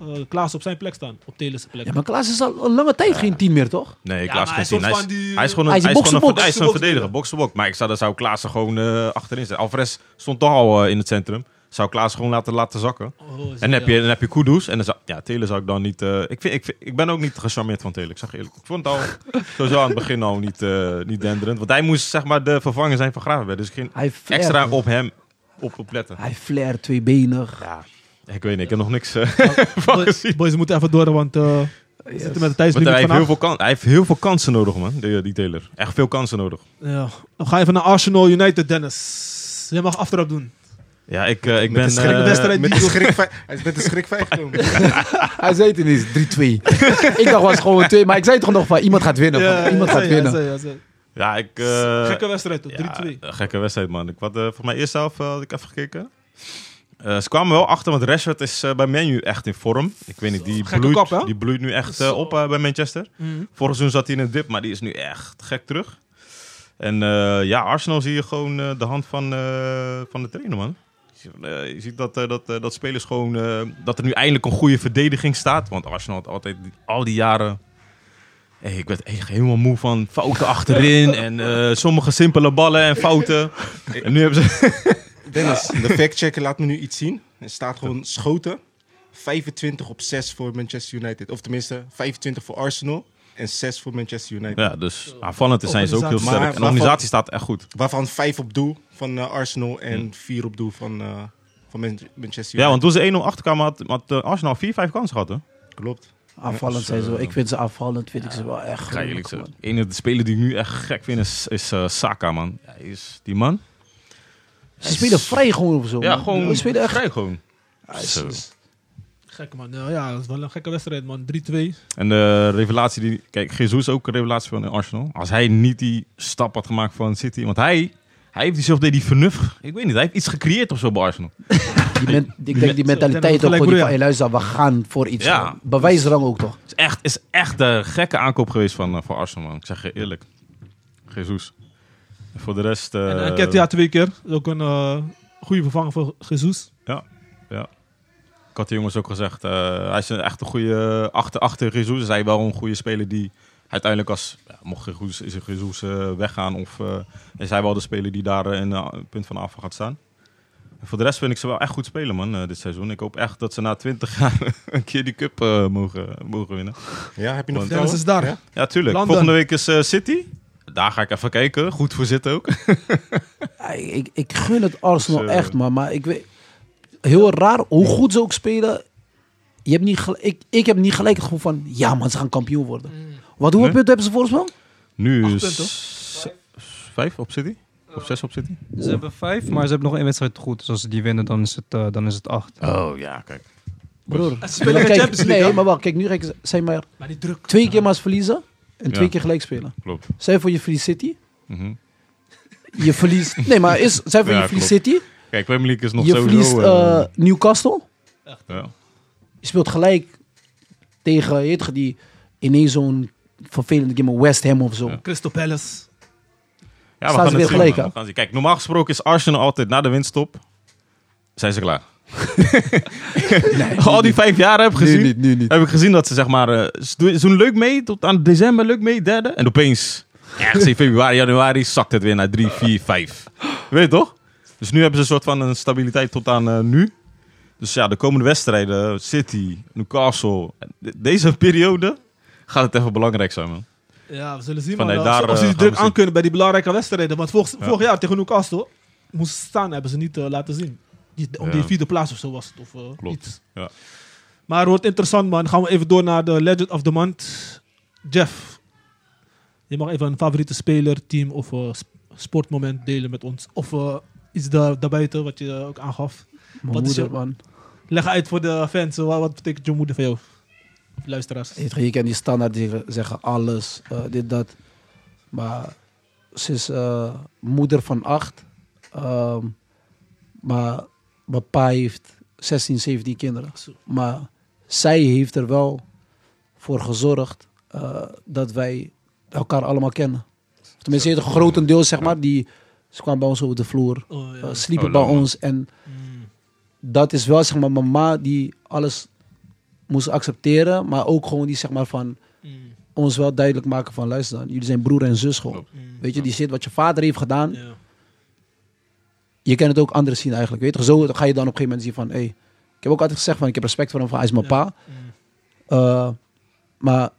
eh, Klaas op zijn plek staan. Op Taylor's plek. Ja, maar Klaas is al een lange tijd geen team meer, toch? Nee, Ja, Klaas hij is zien. Hij soort is, hij is gewoon een, hij is gewoon een, box-to-box. hij is een Box-to-box verdediger, box-to-box. Maar ik zou, dan zou Klaas er gewoon eh, achterin zitten. Alvarez stond toch al eh, in het centrum. Zou Klaas gewoon laten, laten zakken. Oh, En dan heb ja. je, dan heb je Kudus. En dan zou, ja, Taylor zou ik dan niet... eh, ik, vind, ik, vind- ik ben ook niet gecharmeerd van Taylor. Ik zeg eerlijk. Ik vond het al sowieso aan het begin al niet, eh, niet denderend. Want hij moest zeg maar de vervanger zijn van Gravenberg. Dus ik ging Hij flair, extra op hem op, op letten. Hij flair, tweebenig. Ja, ik weet niet. Ik heb nog niks eh, van Boys, gezien. boys, we moeten even door, want eh, we zitten met de hij, heeft heel veel kan, hij heeft heel veel kansen nodig, man. Die, die Taylor. Echt veel kansen nodig. Ja. Dan ga je even naar Arsenal United, Dennis. Jij mag aftrap doen. Ja, ik, eh, ik Met ben... de schrik- wedstrijd Met de schrik Hij is met de schrik vijf. Hij zei het ineens 3-2. ik dacht was gewoon 2, maar ik zei toch nog van iemand gaat winnen. van, iemand gaat zei, winnen. Ja, ik... eh, Gekke wedstrijd, toch? 3-2. Ja, een gekke wedstrijd, man. Ik had, eh voor mij eerst zelf had ik even gekeken. Eh, ze kwamen wel achter, want Rashford is eh, bij Menu echt in vorm. Ik weet niet, die Gekke bloeit, die bloeit nu echt eh, op eh, bij Manchester. Mhm. Vorig seizoen zat hij in een dip, maar die is nu echt gek terug. En eh, ja, Arsenal zie je gewoon eh, de hand van, eh, van de trainer, man. Je ziet, eh, je ziet dat, eh, dat, eh, dat spelers gewoon... eh, dat er nu eindelijk een goede verdediging staat. Want Arsenal had altijd die- al die jaren... Hey, ik werd echt helemaal moe van fouten achterin. en eh, sommige simpele ballen en fouten. En nu hebben ze... Dennis, de factchecker laat me nu iets zien. Er staat gewoon schoten. 25 op 6 voor Manchester United. Of tenminste, 25 voor Arsenal. En 6 voor Manchester United. Ja, dus aanvallend zijn ze ook heel sterk. Maar En de organisatie staat echt goed. Waarvan 5 op doel van eh, Arsenal en Hmm. 4 op doel van, eh, van Man- Manchester United. Ja, want toen ze 1-0 achterkwamen had, had Arsenal 4-5 kansen gehad, hè? Klopt. Aanvallend zijn ze wel. Ik vind ze aanvallend, vind ik ze wel echt Ga eerlijk man. De enige speler die ik nu echt gek vind is, is eh, Saka, man. Ja, hij is die man. Ze spelen vrij gewoon of zo. Ja, man. gewoon Ze spelen echt... vrij gewoon. Ja, is- Zo. is- Gekke man. Ja, ja, dat is wel een gekke wedstrijd, man. 3-2. En de revelatie die... Kijk, Jesus is ook een revelatie van Arsenal. Als hij niet die stap had gemaakt van City... Want hij, hij heeft diezelfde deed die vernuft... Ik weet niet, hij heeft iets gecreëerd of zo bij Arsenal. Die men- ik denk die mentaliteit ook gewoon die van, ja. hey, luister, we gaan voor iets. Ja. Bewijsrang ook toch? Het is echt, is echt de gekke aankoop geweest van, eh, van Arsenal, man. Ik zeg je eerlijk. Jesus. Voor de rest... eh, en Enketia twee keer. Is Ook een eh, goede vervanger voor Jesus. Ik had de jongens ook gezegd, eh, hij is een echt een goede achter, achter Jesus. Is hij wel een goede speler die uiteindelijk als, ja, mocht Jesus, is Jesus eh, weggaan of eh, is hij wel de speler die daar in eh, punt van aanval gaat staan. En voor de rest vind ik ze wel echt goed spelen man, eh, dit seizoen. Ik hoop echt dat ze na 20 jaar een keer die cup mogen, mogen winnen. Ja, heb je nog vertrouwen? is daar. Ja? Ja, tuurlijk. London. Volgende week is eh, City. Daar ga ik even kijken. Goed voor zitten ook. Ja, ik, ik gun het Arsenal Dus, echt, man. Maar ik weet... Heel raar, hoe goed ze ook spelen... Je hebt niet ik, ik heb niet gelijk het gevoel van... Ja, man, ze gaan kampioen worden. Wat, hoeveel Nee? punten hebben ze voorspel? Nu Acht is vijf op City? Of zes op City? Ze hebben vijf, maar ze hebben nog één wedstrijd te goed. Dus als ze die winnen, dan is het, eh, dan is het acht. Oh ja, kijk. Broer. Ze spelen Champions League. Nee, maar wacht. Kijk, nu zijn maar Maar die druk. twee keer maar eens verliezen. En twee Ja. keer gelijk spelen. Klopt. Zij voor je verliest City. Mhm. Je verliest... Nee, maar is, zij voor Ja, je verliest. City. Kijk, Premier League is nog je sowieso... verliest eh, eh, Newcastle. ja. Je speelt gelijk tegen je weet toch, die ineens zo'n vervelende game West Ham of zo. Ja. Crystal Palace. Ja, we Staan gaan ze het weer zien, gelijk, man. hè? We gaan zien. Kijk, normaal gesproken is Arsenal altijd na de winststop... Zijn ze klaar. Al die vijf jaar heb ik gezien... nu niet. Heb ik gezien dat ze zeg maar... eh, ze doen- ze doen leuk mee tot aan december, leuk mee, derde. En opeens... Ergens in februari, januari zakt het weer naar 3, 4, 5. Weet je toch? Dus nu hebben ze een soort van een stabiliteit tot aan eh, nu. Dus ja, de komende wedstrijden, City, Newcastle. de- Deze periode gaat het even belangrijk zijn, man. Ja, we zullen zien Vanuit man, daar, of, of ze eh, die gaan druk aan kunnen bij die belangrijke wedstrijden. Want vorig, Ja. vorig jaar tegen Newcastle moesten ze staan, hebben ze niet eh, laten zien. Die, om Ja. die vierde plaats of zo was het. Of, eh, Klopt, iets. ja. Maar het wordt interessant man. Gaan we even door naar de Legend of the Month. Jeff, je mag even een favoriete speler, team of eh, sp- sportmoment delen met ons. Of eh, iets daar, daarbuiten wat je ook aangaf. Mijn Wat is moeder, je- man. Leg uit voor de fans. Wat, wat betekent je moeder voor jou? Luisteraars. Je je kent die standaard die zeggen alles, eh, dit, dat. Maar ze is eh, moeder van acht. Ehm, maar mijn pa heeft 16, 17 kinderen. Maar zij heeft er wel voor gezorgd eh, dat wij elkaar allemaal kennen. Tenminste, het grotendeels, zeg maar, die, ze kwamen bij ons over de vloer, Oh, ja. eh, sliepen Oh, bij ons. En Mm. dat is wel, zeg maar, mama die alles moest accepteren, maar ook gewoon die, zeg maar, van Mm. ons wel duidelijk maken van, luister dan, jullie zijn broer en zus gewoon. Mm. Weet je, die shit wat je vader heeft gedaan, Ja. je kan het ook anderen zien eigenlijk, weet je. Zo ga je dan op een gegeven moment zien van, hé, hey, ik heb ook altijd gezegd van, ik heb respect voor hem, van hij is mijn pa. Mm. Uh, maar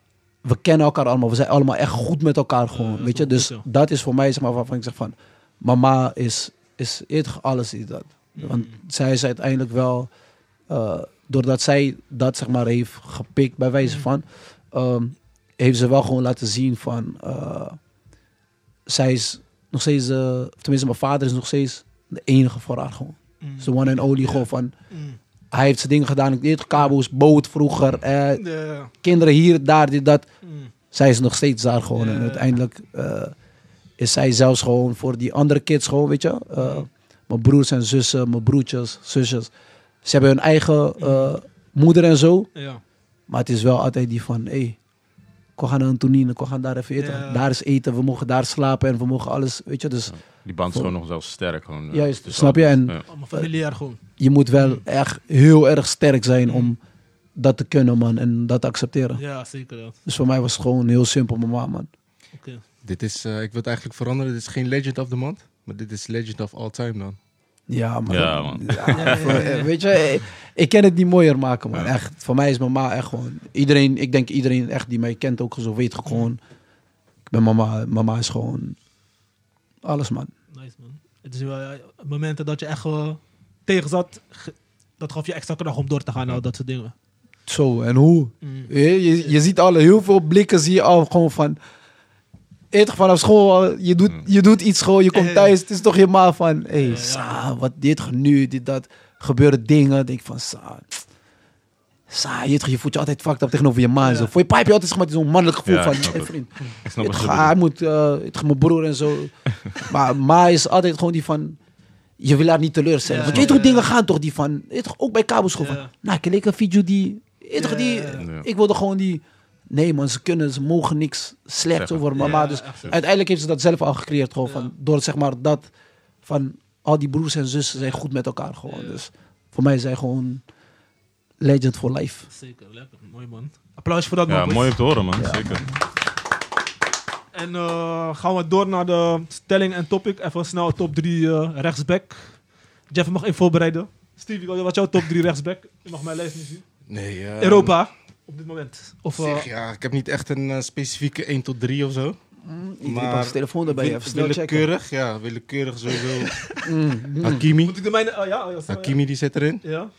we kennen elkaar allemaal. We zijn allemaal echt goed met elkaar gewoon. weet je? Dus goed, ja. dat is voor mij zeg maar waarvan ik zeg van... Mama is, is eerder alles is dat. Mm. Want zij is uiteindelijk wel... uh, doordat zij dat zeg maar heeft gepikt bij wijze Mm. van... um, heeft ze wel gewoon laten zien van... uh, zij is nog steeds... Uh, tenminste, mijn vader is nog steeds de enige voor haar gewoon. Mm. Dus de one and only gewoon van... Mm. Hij heeft zijn dingen gedaan. Ik deed kabels, boot vroeger. eh, kinderen hier, daar, dit, dat Mm. zij is nog steeds daar gewoon. En uiteindelijk eh, is zij zelfs gewoon voor die andere kids gewoon, weet je. Mhm. Mijn broers en zussen, mijn broertjes, zusjes. Ze hebben hun eigen uh, moeder en zo. Ja. Maar het is wel altijd die van, hé, hey, we gaan naar een tonine, we gaan daar even eten. Ja. Daar is eten, we mogen daar slapen en we mogen alles, weet je. Dus Die band is gewoon nog zelfs sterk. Gewoon, eh, Juist, dus snap je? En- familiair gewoon. je moet wel echt heel erg sterk zijn om dat te kunnen, man. En dat te accepteren. Ja, zeker. dat. Dus voor mij was het gewoon heel simpel, mama, man. Oké. Dit is, eh, ik wil het eigenlijk veranderen. Dit is geen Legend of the Month. Maar dit is Legend of All Time dan. Ja, man. Ja, man. Ja, voor- eh, weet je, eh, ik kan het niet mooier maken, man. Ja. Echt, voor mij is mama echt gewoon... Iedereen, ik denk iedereen echt die mij kent ook zo weet gewoon... Ik ben mama, mama is gewoon alles, man. Nice man. Het is wel ja, momenten dat je echt eh, tegen zat. Dat gaf je extra kracht om door te gaan. Nou, dat soort dingen. Zo, en hoe? Mm. Je, je, je ziet alle, heel veel blikken zie je al gewoon van... Eerder vanaf school, je doet, je doet iets gewoon, je komt thuis. Het is toch helemaal van... Hé, hey. Sa, wat dit nu, dit, dat. Gebeuren dingen. denk ik van, Sa... Sa, je, je voelt je altijd fucked up tegenover je ma en Ja. zo. Voor je pa heb je altijd zeg maar, zo'n mannelijk gevoel Ja, van... hey, vriend, Ik snap het ga- hij moet, eh, het mijn broer en zo. maar ma is altijd gewoon die van... Je wil haar niet teleurstellen. Ja, Want je weet hoe ja. dingen gaan toch, die van... ook bij kabelschool Ja. van... Nou, ik leek een video die... die ik wilde gewoon die Nee man, ze kunnen, ze mogen niks slechts over mama. Ja, dus uiteindelijk heeft ze dat zelf al gecreëerd. Gewoon Ja. van, door zeg maar dat van al die broers en zussen zijn goed met elkaar gewoon. Ja. Dus voor mij zijn gewoon legend for life. Zeker, lekker. Mooi man. Applaus voor dat Ja, man. boys. mooi om te horen, man. Ja. Zeker. En eh, gaan we door naar de stelling en topic. Even snel top 3 eh, rechtsback. Jeff, je mag even voorbereiden. Stevie, wat is jouw top 3 rechtsback? Je mag mijn lijst niet zien. Nee, eh, Europa, op dit moment. Of, eh, Zeg, ja, ik heb niet echt een eh, specifieke 1 tot 3 of zo. Iedereen Maar pakt zijn telefoon erbij, even snel checken. willekeurig, ja, willekeurig sowieso. Mm, mm. Hakimi. moet ik de mijne... oh ja, Hakimi die zit erin. Ja.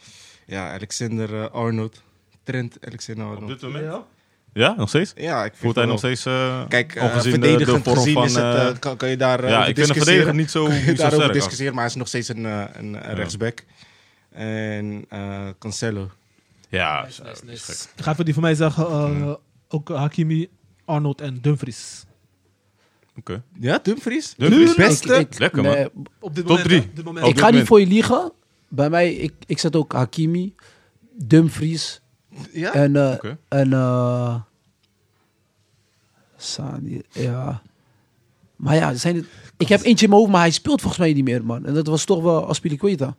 Ja, Alexander eh, Arnold. Trent Alexander Op Arnold. dit moment? ja. Ja, nog steeds? Ja, ik vind Voelt hij nog steeds... eh, Kijk, ongezien de- de verdedigend vorm gezien van, is het, kan, kan je daar ja, ik vind de verdediger niet zo, Kun je niet zo daarover discussiëren, maar hij is nog steeds een, een rechtsback. En eh, Cancelo. Ja, Nice, nice, dat is nice. gek. Ik ga even die van mij zeggen. eh, Ook Hakimi, Arnold en Dumfries. Oké. Ja, Dumfries? Dumfries? De beste? Ik- ik- Lekker, man. nee, Op dit Top moment. drie. hè? Op dit moment. Op ik ga niet voor je liegen. Bij mij, ik, ik zet ook Hakimi, Dumfries Ja? en, eh Oké. en eh Sani, ja. Maar ja, zijn het, ik heb eentje in mijn hoofd, maar hij speelt volgens mij niet meer, man. En dat was toch wel Aspilicueta.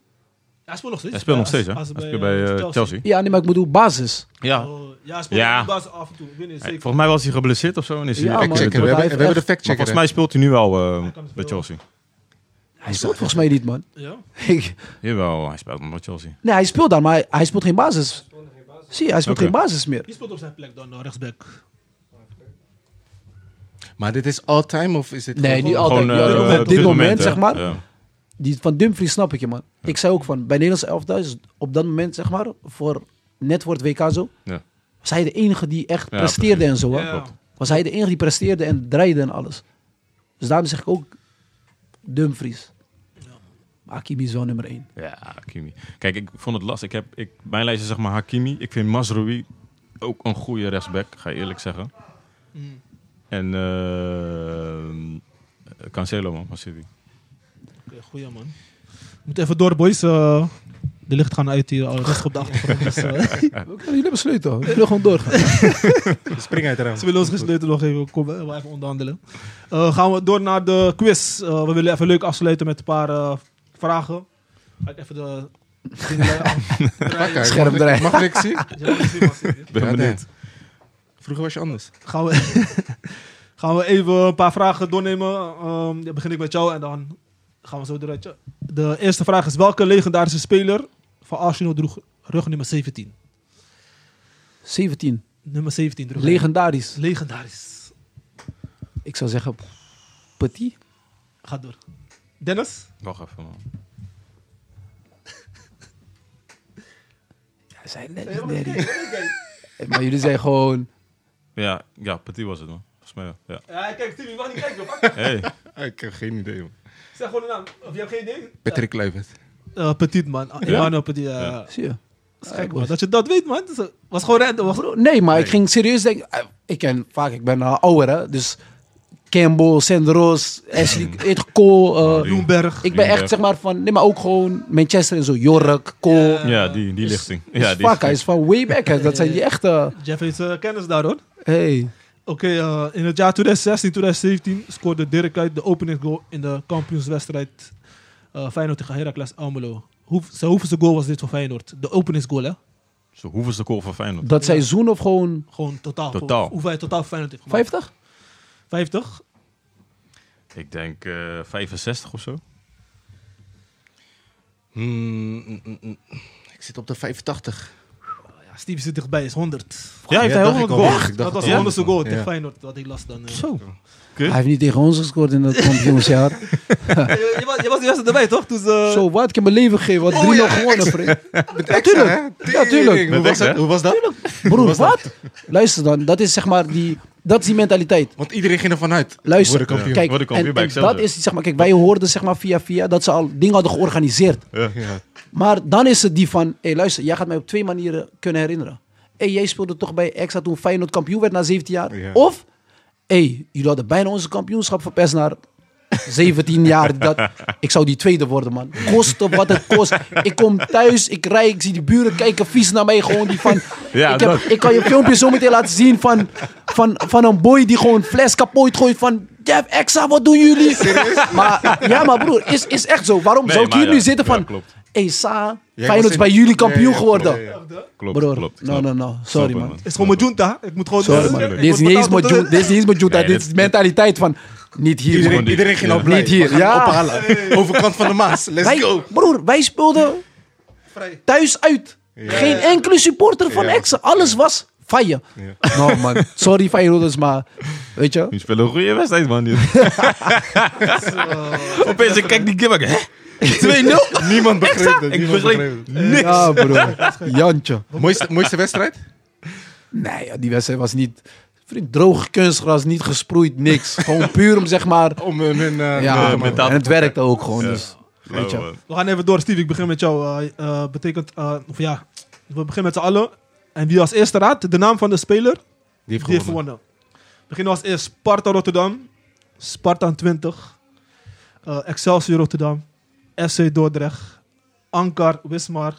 Hij speelt nog steeds. Hij speelt nog steeds, hè? als- Hij speelt bij eh, Chelsea. Ja, nee, maar ik bedoel basis. Ja. Oh, ja, hij speelt Ja. op de basis af en toe. Ik weet niet, Hij- zeker. Volgens mij was hij geblesseerd of zo. En is hij Ja, man. Checken, we hebben, we heeft hebben de fact Maar volgens mij speelt hij nu wel eh, kan bij. Chelsea. Hij speelt volgens mij niet, man. Ja. Ik- Jawel, hij speelt nog bij Chelsea. nee, hij speelt dan, maar hij, speelt geen basis. Zie je, hij speelt Oké. geen basis meer. Wie speelt op zijn plek dan, rechtsback? Maar dit is all-time of is dit Nee, gewoon- niet altijd. Gewoon, ja, eh, op dit, moment, moment, hè? zeg maar. Ja. Die van Dumfries snap ik je, man. Ik zei ook van, bij Nederlandse elftal is op dat moment, zeg maar, voor, net voor het WK zo, Ja. was hij de enige die echt Ja, presteerde precies. en zo. Hè? Was hij de enige die presteerde en draaide en alles. Dus daarom zeg ik ook Dumfries. Hakimi is wel nummer één. Ja, Hakimi. Kijk, ik vond het lastig. Ik heb, ik, mijn lijst is zeg maar Hakimi. Ik vind Mazraoui ook een goede rechtsback, ga je eerlijk zeggen. Mm. En eh Cancelo, man, van City. Oké, goeie man. We moeten even door, boys. Eh, de licht gaan uit hier, al rustig op de achtergrond. Dus, eh, We kunnen jullie besluiten. We willen gewoon doorgaan. Spring uit de raam. ze willen ons gesloten nog even, kom, eh, wel even onderhandelen. Eh, gaan we door naar de quiz. Eh, we willen even leuk afsluiten met een paar eh, vragen. Ga ik even de. Scherm mag ik- draaien. Mag ik zien? Ja. Ben benieuwd. Vroeger was je anders. Gaan we, gaan we even een paar vragen doornemen. Ehm, dan begin ik met jou en dan gaan we zo eruit. Ja. De eerste vraag is: welke legendarische speler van Arsenal droeg rug nummer 17? 17. Nummer 17 droeg hij. Legendarisch. Legendarisch. Ik zou zeggen Petit. Ga door. Dennis? Wacht even, man. Hij zei legendary. maar jullie zijn gewoon... Ja, ja, Petit was het, man. Volgens mij, wel. ja. Ja, kijk, Tim, je mag niet kijken. Hey, Ik heb geen idee, man. Zeg gewoon de naam. Of je hebt geen idee? Patrick Kluivert. Eh, petit, man. Emmanuel Petit. eh, Ja. Zie je? dat is gek, man. Dat je dat weet, man. Dat is- was gewoon random. Was... Bro, nee, maar ik ging serieus denken... eh, Ik ken vaak, ik ben uh, ouder, hè. Dus Campbell, Sandros, Ashley, Ed Cole. eh, die- Bloemberg. ik ben echt, zeg maar, van... Nee, maar ook gewoon Manchester en zo. Jork, Cole. Ja. ja, die, die Dus- lichting. Dus Ja, die fuck, hij is van way back. hè. Dat zijn die echte... Jeff heeft eh, kennis daar, hoor. Hey. Oké, eh, in het jaar 2016, 2017 scoorde Dirk uit de openingsgoal in de kampioenswedstrijd eh Feyenoord tegen Heracles Almelo. Hoe, zijn hoeveelste goal was dit voor Feyenoord? De openingsgoal, hè? Zo, hoeveelste goal van Feyenoord? Dat seizoen of gewoon Gewoon totaal. Totaal. Hoe- Hoeveel hij totaal voor Feyenoord heeft gemaakt. 50? 50? Ik denk eh 65 of zo. Hmm, mm, mm, mm. Ik zit op de 85. Ja, Stevie zit dichtbij, is 100. Ja, heeft Ja, hij dacht 100 ik al. goals? Dat was de al. 100ste goal tegen. Feyenoord, wat ik las dan. eh. Zo. Hij heeft niet tegen ons gescoord in het kampioensjaar. je, je was, je was de eerste erbij, toch? Toen ze, Zo, wat? Ik heb mijn leven gegeven. Wat 3-0 gewonnen, vriend. Ja, tuurlijk. Ja, tuurlijk. Hoe was, dat? Hoe was dat? Broer, wat? Luister dan, dat is zeg maar die, dat is die mentaliteit. Want iedereen ging ervan uit. Luister, kijk, kampioen en, bij en Excelsior. dat is zeg maar, kijk, wij hoorden zeg maar via via dat ze al dingen hadden georganiseerd. Ja. Maar dan is het die van, hé luister, jij gaat mij op twee manieren kunnen herinneren. Hé, jij speelde toch bij Exa toen Feyenoord kampioen werd na 17 jaar? Ja. Of, hé, jullie hadden bijna onze kampioenschap verpest naar 17 jaar. Dat, ik zou die tweede worden, man. Kosten wat het kost. Ik kom thuis, ik rij, ik zie die buren kijken vies naar mij. Gewoon die van... Ja, ik, heb, dat- ik kan je filmpje zo meteen laten zien van, van, van een boy die gewoon fles kapot gooit van... Jeff, Exa, wat doen jullie? Maar ja, maar broer, is, is echt zo. Waarom Nee, zou ik hier ja, nu zitten ja, van... klopt. Hey, Sa, Feyenoord is bij jullie kampioen Ja, ja, geworden. ja, ja. Klopt, Broer, klopt. no, no, no. Sorry, man. Het is gewoon mijn junta. Ik moet gewoon... Sorry, man. Dit is niet eens mijn junta. dit- is mentaliteit van... Niet hier, Iedereen, man. iedereen ging al Niet hier, We gaan ja. ophalen. Overkant van de Maas. Let's Wij, go. broer, wij speelden Vrij. thuis uit. Geen enkele supporter van Ja. Exe. Alles was fire. Ja. No, man. Sorry, Feyenoorders, maar... Weet je? Die spelen een goede wedstrijd, man. Opeens, ik kijk die game. Hè? 2-0? Niemand begreep het. Ik niemand begreep het. niks. Ja, broer. Jantje. Mooiste, mooiste wedstrijd? Nee, ja, die wedstrijd was niet... Vriend, droog kunstgras, niet gesproeid, niks. Gewoon puur om, zeg maar... Om hun... hun eh, Ja, en het werkte ook gewoon, Ja. dus... Weet je. We gaan even door, Steve. Ik begin met jou. Eh, eh, betekent, eh, of ja, we beginnen met z'n allen. En wie als eerste raadt de naam van de speler, Die heeft die heeft gewonnen. We beginnen als eerst Sparta Rotterdam, Sparta 20, eh, Excelsior Rotterdam, FC Dordrecht, Ankar Wismar,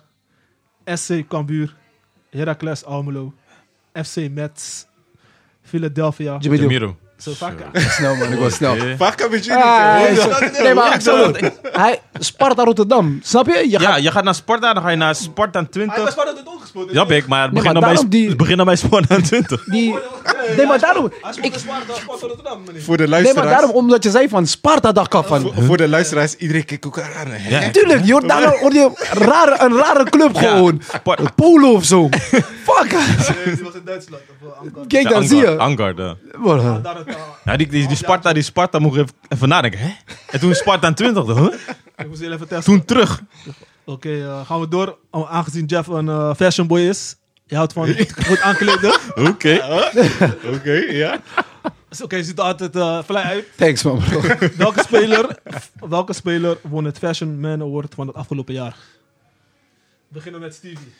SC Cambuur, Heracles Almelo, FC Metz, Philadelphia. Jamiro. Zo. Zo. Snel, man. Ik was snel. Heb je jullie. Ah, nee, maar ik zou dat- hij, Sparta Rotterdam, snap je? je Ja, gaat, je gaat naar Sparta, dan ga je naar Sparta Hij 20. Het ook gespeeld. Snap ik, maar Nee, begin maar dan bij, daarom die- begin dan bij Sparta 20. die, nee, maar daarom, Hij speelde Sparta, Sparta Rotterdam, meneer. Voor de nee, maar luisteraars. daarom omdat je zei van Sparta dacht ik al van... voor, voor de luisteraars, iedereen kijkt elkaar aan. Hè? Ja. Tuurlijk, je hoort hoor je een rare, een rare club gewoon. Polo of zo. Fuck. Nee, die was in Duitsland. Of, eh, Ankara. Kijk, Ja, dan zie je. Angard, ja. Daar het, eh, Ja, die, die, die Sparta, die Sparta mocht even, even nadenken. Hè? En toen Sparta 20, huh? ik moest heel even testen. toen terug. Oké, eh, gaan we door. Oh, Aangezien Jeff een eh, fashion boy is. Je houdt van goed, aankleden. Oké. Oké, ja. Dus Oké, je ziet er altijd eh fly uit. Thanks, man. bro. Welke speler, welke speler won het Fashion Man Award van het afgelopen jaar? We beginnen met Stevie.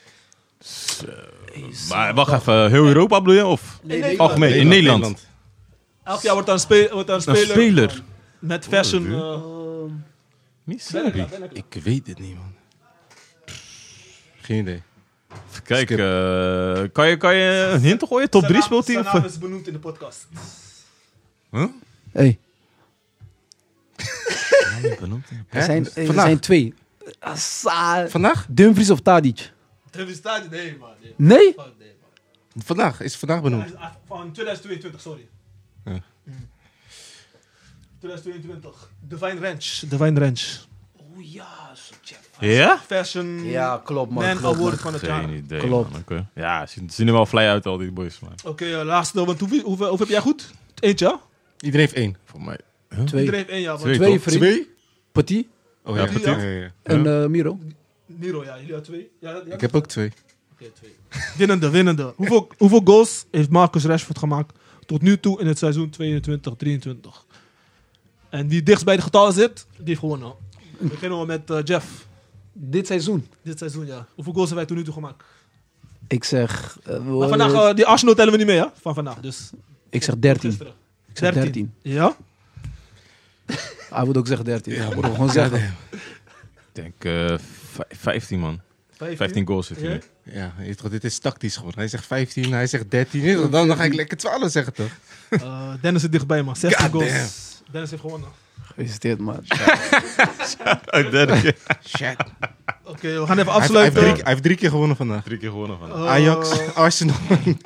Maar wacht even, heel Europa bedoel je? Of Nee, algemeen? In Nederland. Elk jaar wordt er een, spe wordt er een Een speler, speler. met fashion. Klaar. Ik weet het niet, man. Geen idee. Kijk, Skip. eh, kan, je, kan je een hint gooien? Top 3 Zijn naam- speelt hij? Zijn Of, naam is benoemd in de podcast. Huh? Hey. Hè? er zijn, er Vandaag? zijn twee. Assa. Vandaag? Dumfries of Tadic? Travis Stade? Nee, man. Nee, Nee? Fuck, nee, man. Vandaag? Is het vandaag benoemd? Hij is af- Van 2022, sorry. Ja. Mm. 2022. Divine Ranch. Divine Ranch. Oh ja. Ja? Fashion Ja, klopt, man. Man klopt, man. Van het jaar. Geen idee. Klopt. man, oké. Ja, ze zien er wel fly uit, al die boys. Maar Oké, eh, laatste. Want hoeveel, hoeveel, hoeveel heb jij goed? Eentje, ja? Iedereen heeft één. voor mij. Twee. Iedereen heeft één, ja. Twee. Twee, toch? Twee? Petit Oh Ja, ja, petit. ja, ja, ja. en eh, Miro. Niro, ja. Jullie hadden twee. Ja, ja, Ik heb ook twee. Oké, twee. Winnende, winnende. Hoeveel, hoeveel goals heeft Marcus Rashford gemaakt tot nu toe in het seizoen 22-23? En wie dichtst bij de getallen zit, die heeft gewonnen. We beginnen we met eh, Jeff. Dit seizoen. Dit seizoen, ja. Hoeveel goals hebben wij tot nu toe gemaakt? Ik zeg... eh, we- Maar vandaag, eh, die Arsenal tellen we niet mee, hè? Van vandaag, dus ik zeg 13. gisteren. Ik zeg 13. Ja? Hij moet ook zeggen 13. Ja, bro, gewoon zeggen. Ik denk eh, vij- 15 man. 15 goals zit Ja? hij. Ja, dit is tactisch gewoon. Hij zegt 15, hij zegt 13. Je weet toch, Dan, dan ga ik lekker 12 zeggen toch? Eh, Dennis zit dichtbij, man. 16 God goals. damn. Dennis heeft gewonnen. Gefeliciteerd, man. Uit derde keer. Shit. Oké, we gaan even Hij heeft, hij, heeft afsluiten. drie, hij heeft drie keer gewonnen vandaag. Drie keer gewonnen van. Eh, Ajax, Arsenal.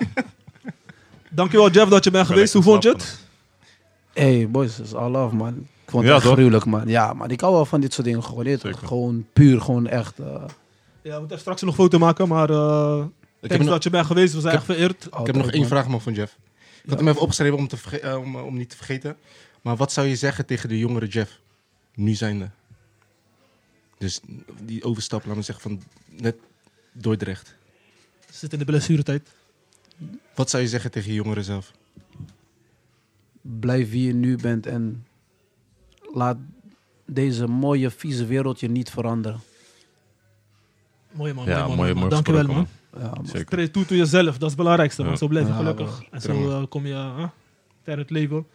Dankjewel, Jeff, dat je bent geweest. Hoe vond je het? Hey, boys, dat is all love, man. Ik vond het Ja, echt toch? gruwelijk, man. Ja, maar ik hou wel van dit soort dingen. Gewoon, dit, Zeker. gewoon puur, gewoon echt. eh, Ja, we moeten straks nog foto maken, maar eh Ik heb, thanks nog, dat je bent geweest. We zijn ik echt vereerd. ik heb nog één vraag man, van Jeff. Ik had hem even opgeschreven om, te verge- eh, om, om niet te vergeten. Maar wat zou je zeggen tegen de jongere Jeff? Nu zijnde. Dus die overstap, laten we zeggen, van net Dordrecht. Zit in de blessuretijd. Wat zou je zeggen tegen je jongeren zelf? Blijf wie je nu bent en laat deze mooie, vieze wereld je niet veranderen. Mooi man, Ja, mooi man. mooi Dankjewel gesproken, man. Ja, man. Zeker. Treed toe to jezelf, dat is het belangrijkste. Ja. Zo blijf je Ja, gelukkig. En zo eh, kom je... eh, ver het leven.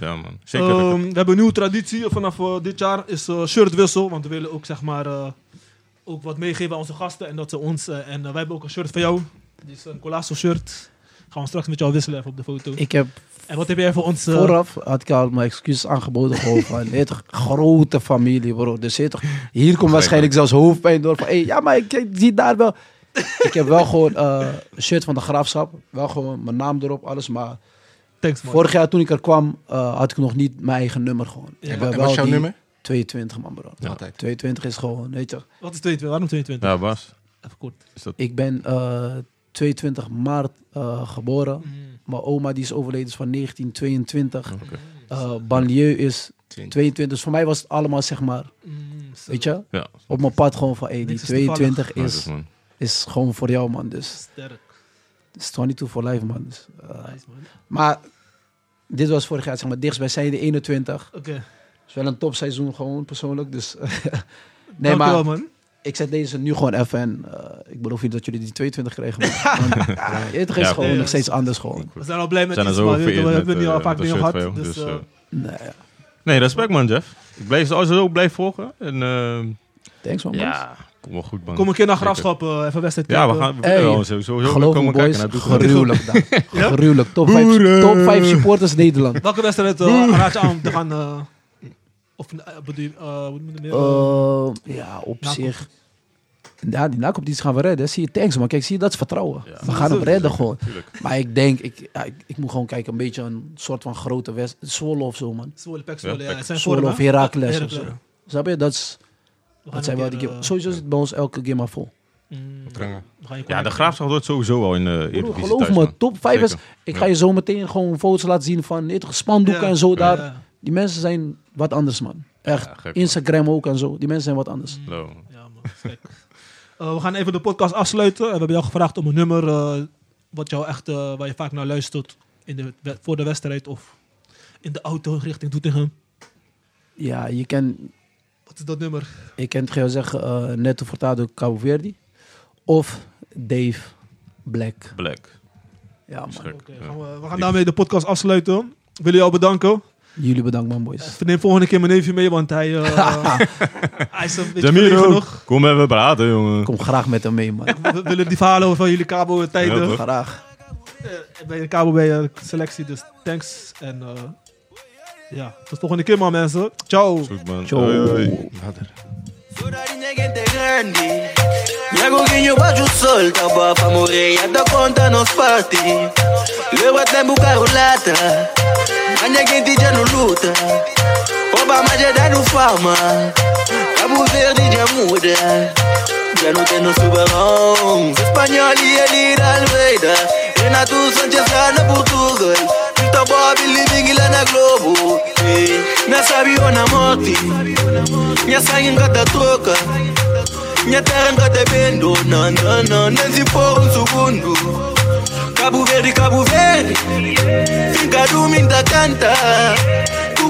Ja, man. Zeker. Ehm, we hebben een nieuwe traditie vanaf eh, dit jaar, is eh, shirtwissel. Want we willen ook, zeg maar, eh, ook wat meegeven aan onze gasten. En dat ze ons, en wij hebben ook een shirt van jou. Die is een Colasso shirt. Gaan we straks met jou wisselen even op de foto. Ik heb En wat heb jij voor ons? vooraf had ik al mijn excuses aangeboden gewoon van, toch, grote familie bro. Dus je weet toch, hier komt waarschijnlijk zelfs hoofdpijn door van, hey, ja maar ik, ik zie daar wel. ik heb wel gewoon eh, een shirt van de graafschap, wel gewoon mijn naam erop, alles. Maar Thanks man. vorig jaar toen ik er kwam, eh, had ik nog niet mijn eigen nummer gewoon. Ja. En wat is jouw nummer? 22 man bro. Ja. Altijd. 22 is gewoon, weet je. Wat is 22? Waarom 22? Ja, Bas. Even kort. Is dat... Ik ben eh, 22 maart eh, geboren. Mm. Mijn oma die is overleden is van 1922. Oké. Eh banlieue is 20. 22. Dus voor mij was het allemaal zeg maar, Mm, zo. weet je, Ja. op mijn pad gewoon van, hey, die Niks is 22 Nice, is, is gewoon voor jou man. Dus Sterk. Het is 22 for life man. Dus, Nice man. maar dit was vorig jaar zeg maar dichtst bij zij de 21. Oké. Het is wel een topseizoen gewoon persoonlijk. Dus nee, maar man. ik zet deze nu gewoon even en eh, ik beloof niet dat jullie die 22 kregen. Maar, ja, het is Ja, gewoon nog steeds anders gewoon. We zijn al blij met zijn er iets zo man. We, hebben het nu al eh, vaak met mee een gehad. jou, Dus, dus, eh, eh, Nee, Nee, respect man, Jeff. Ik blijf sowieso blijf volgen. En eh, thanks man. ja, kom wel goed man. kom een keer naar Zeker. Graafschap, eh, even wedstrijd Ja, we gaan we Hey, wel sowieso Geloof me komen boys, kijken. gruwelijk daar. Ja? Gruwelijk. Top 5, Boeren. top 5 supporters Nederland. Welke wedstrijd uh, raad je aan te gaan... eh, of uh, bedoel je, ja, op Nakop. zich. Ja, die nakompetitie gaan we redden. Zie je, thanks man. Kijk, zie je, dat is vertrouwen. Ja. We gaan hem redden gewoon. Tuurlijk. Maar ik denk, ik, ja, ik, ik moet gewoon kijken, een beetje een soort van grote west. Zwolle of zo, man. Zwolle, Pek Zwolle, Ja, ja. Pek Het zijn Zwolle of? Heracles of zo. Snap je? Dat, is, dat zijn wel die keer, game. eh, Sowieso zit bij ons elke game maar vol. mm, Ja, de. Graafschap wordt sowieso wel in de Broer, Eredivisie geloof thuis, me, man. top 5 is... Zeker. Ik Ja. ga je zo meteen gewoon foto's laten zien van je, spandoeken Ja. en zo daar. Ja, Die mensen zijn wat anders, man. Echt. Ja, gek, man. Instagram ook en zo. Die mensen zijn wat anders. Mm. Ja, man. Eh, we gaan even de podcast afsluiten. En we hebben jou gevraagd om een nummer eh, wat jou echt, eh, waar je vaak naar luistert in de, voor de wedstrijd of in de auto richting Doetinchem. Ja, je kent, Wat is dat nummer? je kent ga je zeggen, eh Neto Furtado Cabo Verde. Of Dave Black. Black. Ja, man. Schrik. Oké, Ja. gaan we, we gaan daarmee de podcast afsluiten. Ik wil jou bedanken. Jullie bedankt, man, boys. Ik neem volgende keer mijn neefje mee, want hij, eh, hij is een beetje Jamiro, nog. kom even praten, jongen. Kom graag met hem mee, man. We willen die verhalen van jullie cabo Ja, tijden. toch? Graag. Eh, bij de cabo bij je selectie, dus thanks. En eh, ja, tot volgende keer maar mensen. Ciao. Goed, man. Ciao. Hoi, hoi. Later. Sodarinha gente grande Nyago guinho baixo solta Bafa moreia da conta nos party Leva tempo carro lata Anya gente já não luta Obama já dá no fama Cabo Verde já muda Já não tem no tubarão Espanhol e ele da Almeida Renato Sanchez lá na Portugal Tá boa, Billy Big lá na Globo. Ei, não sabe eu na morte. Minha sangue engata toca. Bendo. Não, não, não, for um. Cabo Verde, Cabo Verde. Fica dormindo, canta.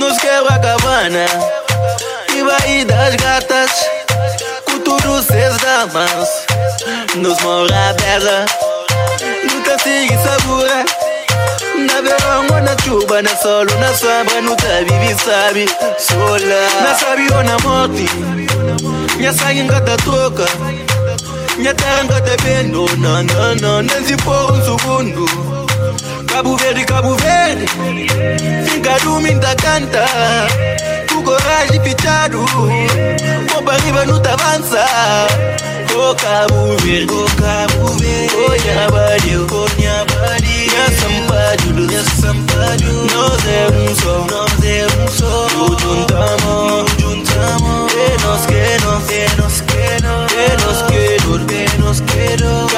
Nos cabana. E vai das gatas Com tudo seus damas Nos mora bela Nunca sigue sabura Na verão ou na chuva Na sol ou na sombra Nunca vive sabe. Sola. Na sabe ou na morte Minha sangue engata troca Minha terra engata bendo Não, não, não Nem se for um segundo Cabo Verde, Cabo Verde Fica dormindo canta Com coragem fichado Vou pra riba não te avança Oh Cabo Verde, oh Cabo Verde Oh Nhabadeu, oh Nhabadeu Nha Sampadio, Nha Sampadio Nós é um só, nós é um só Nos juntamos, nos juntamos E nós que nós, e nós que nós que nós, e nós que nós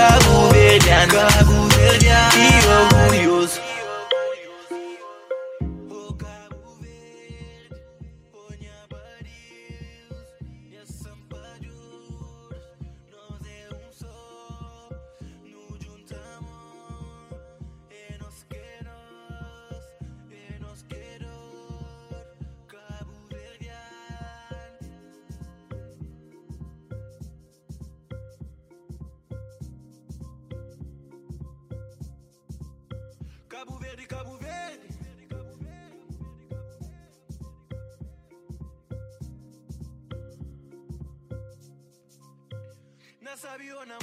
Na sabio na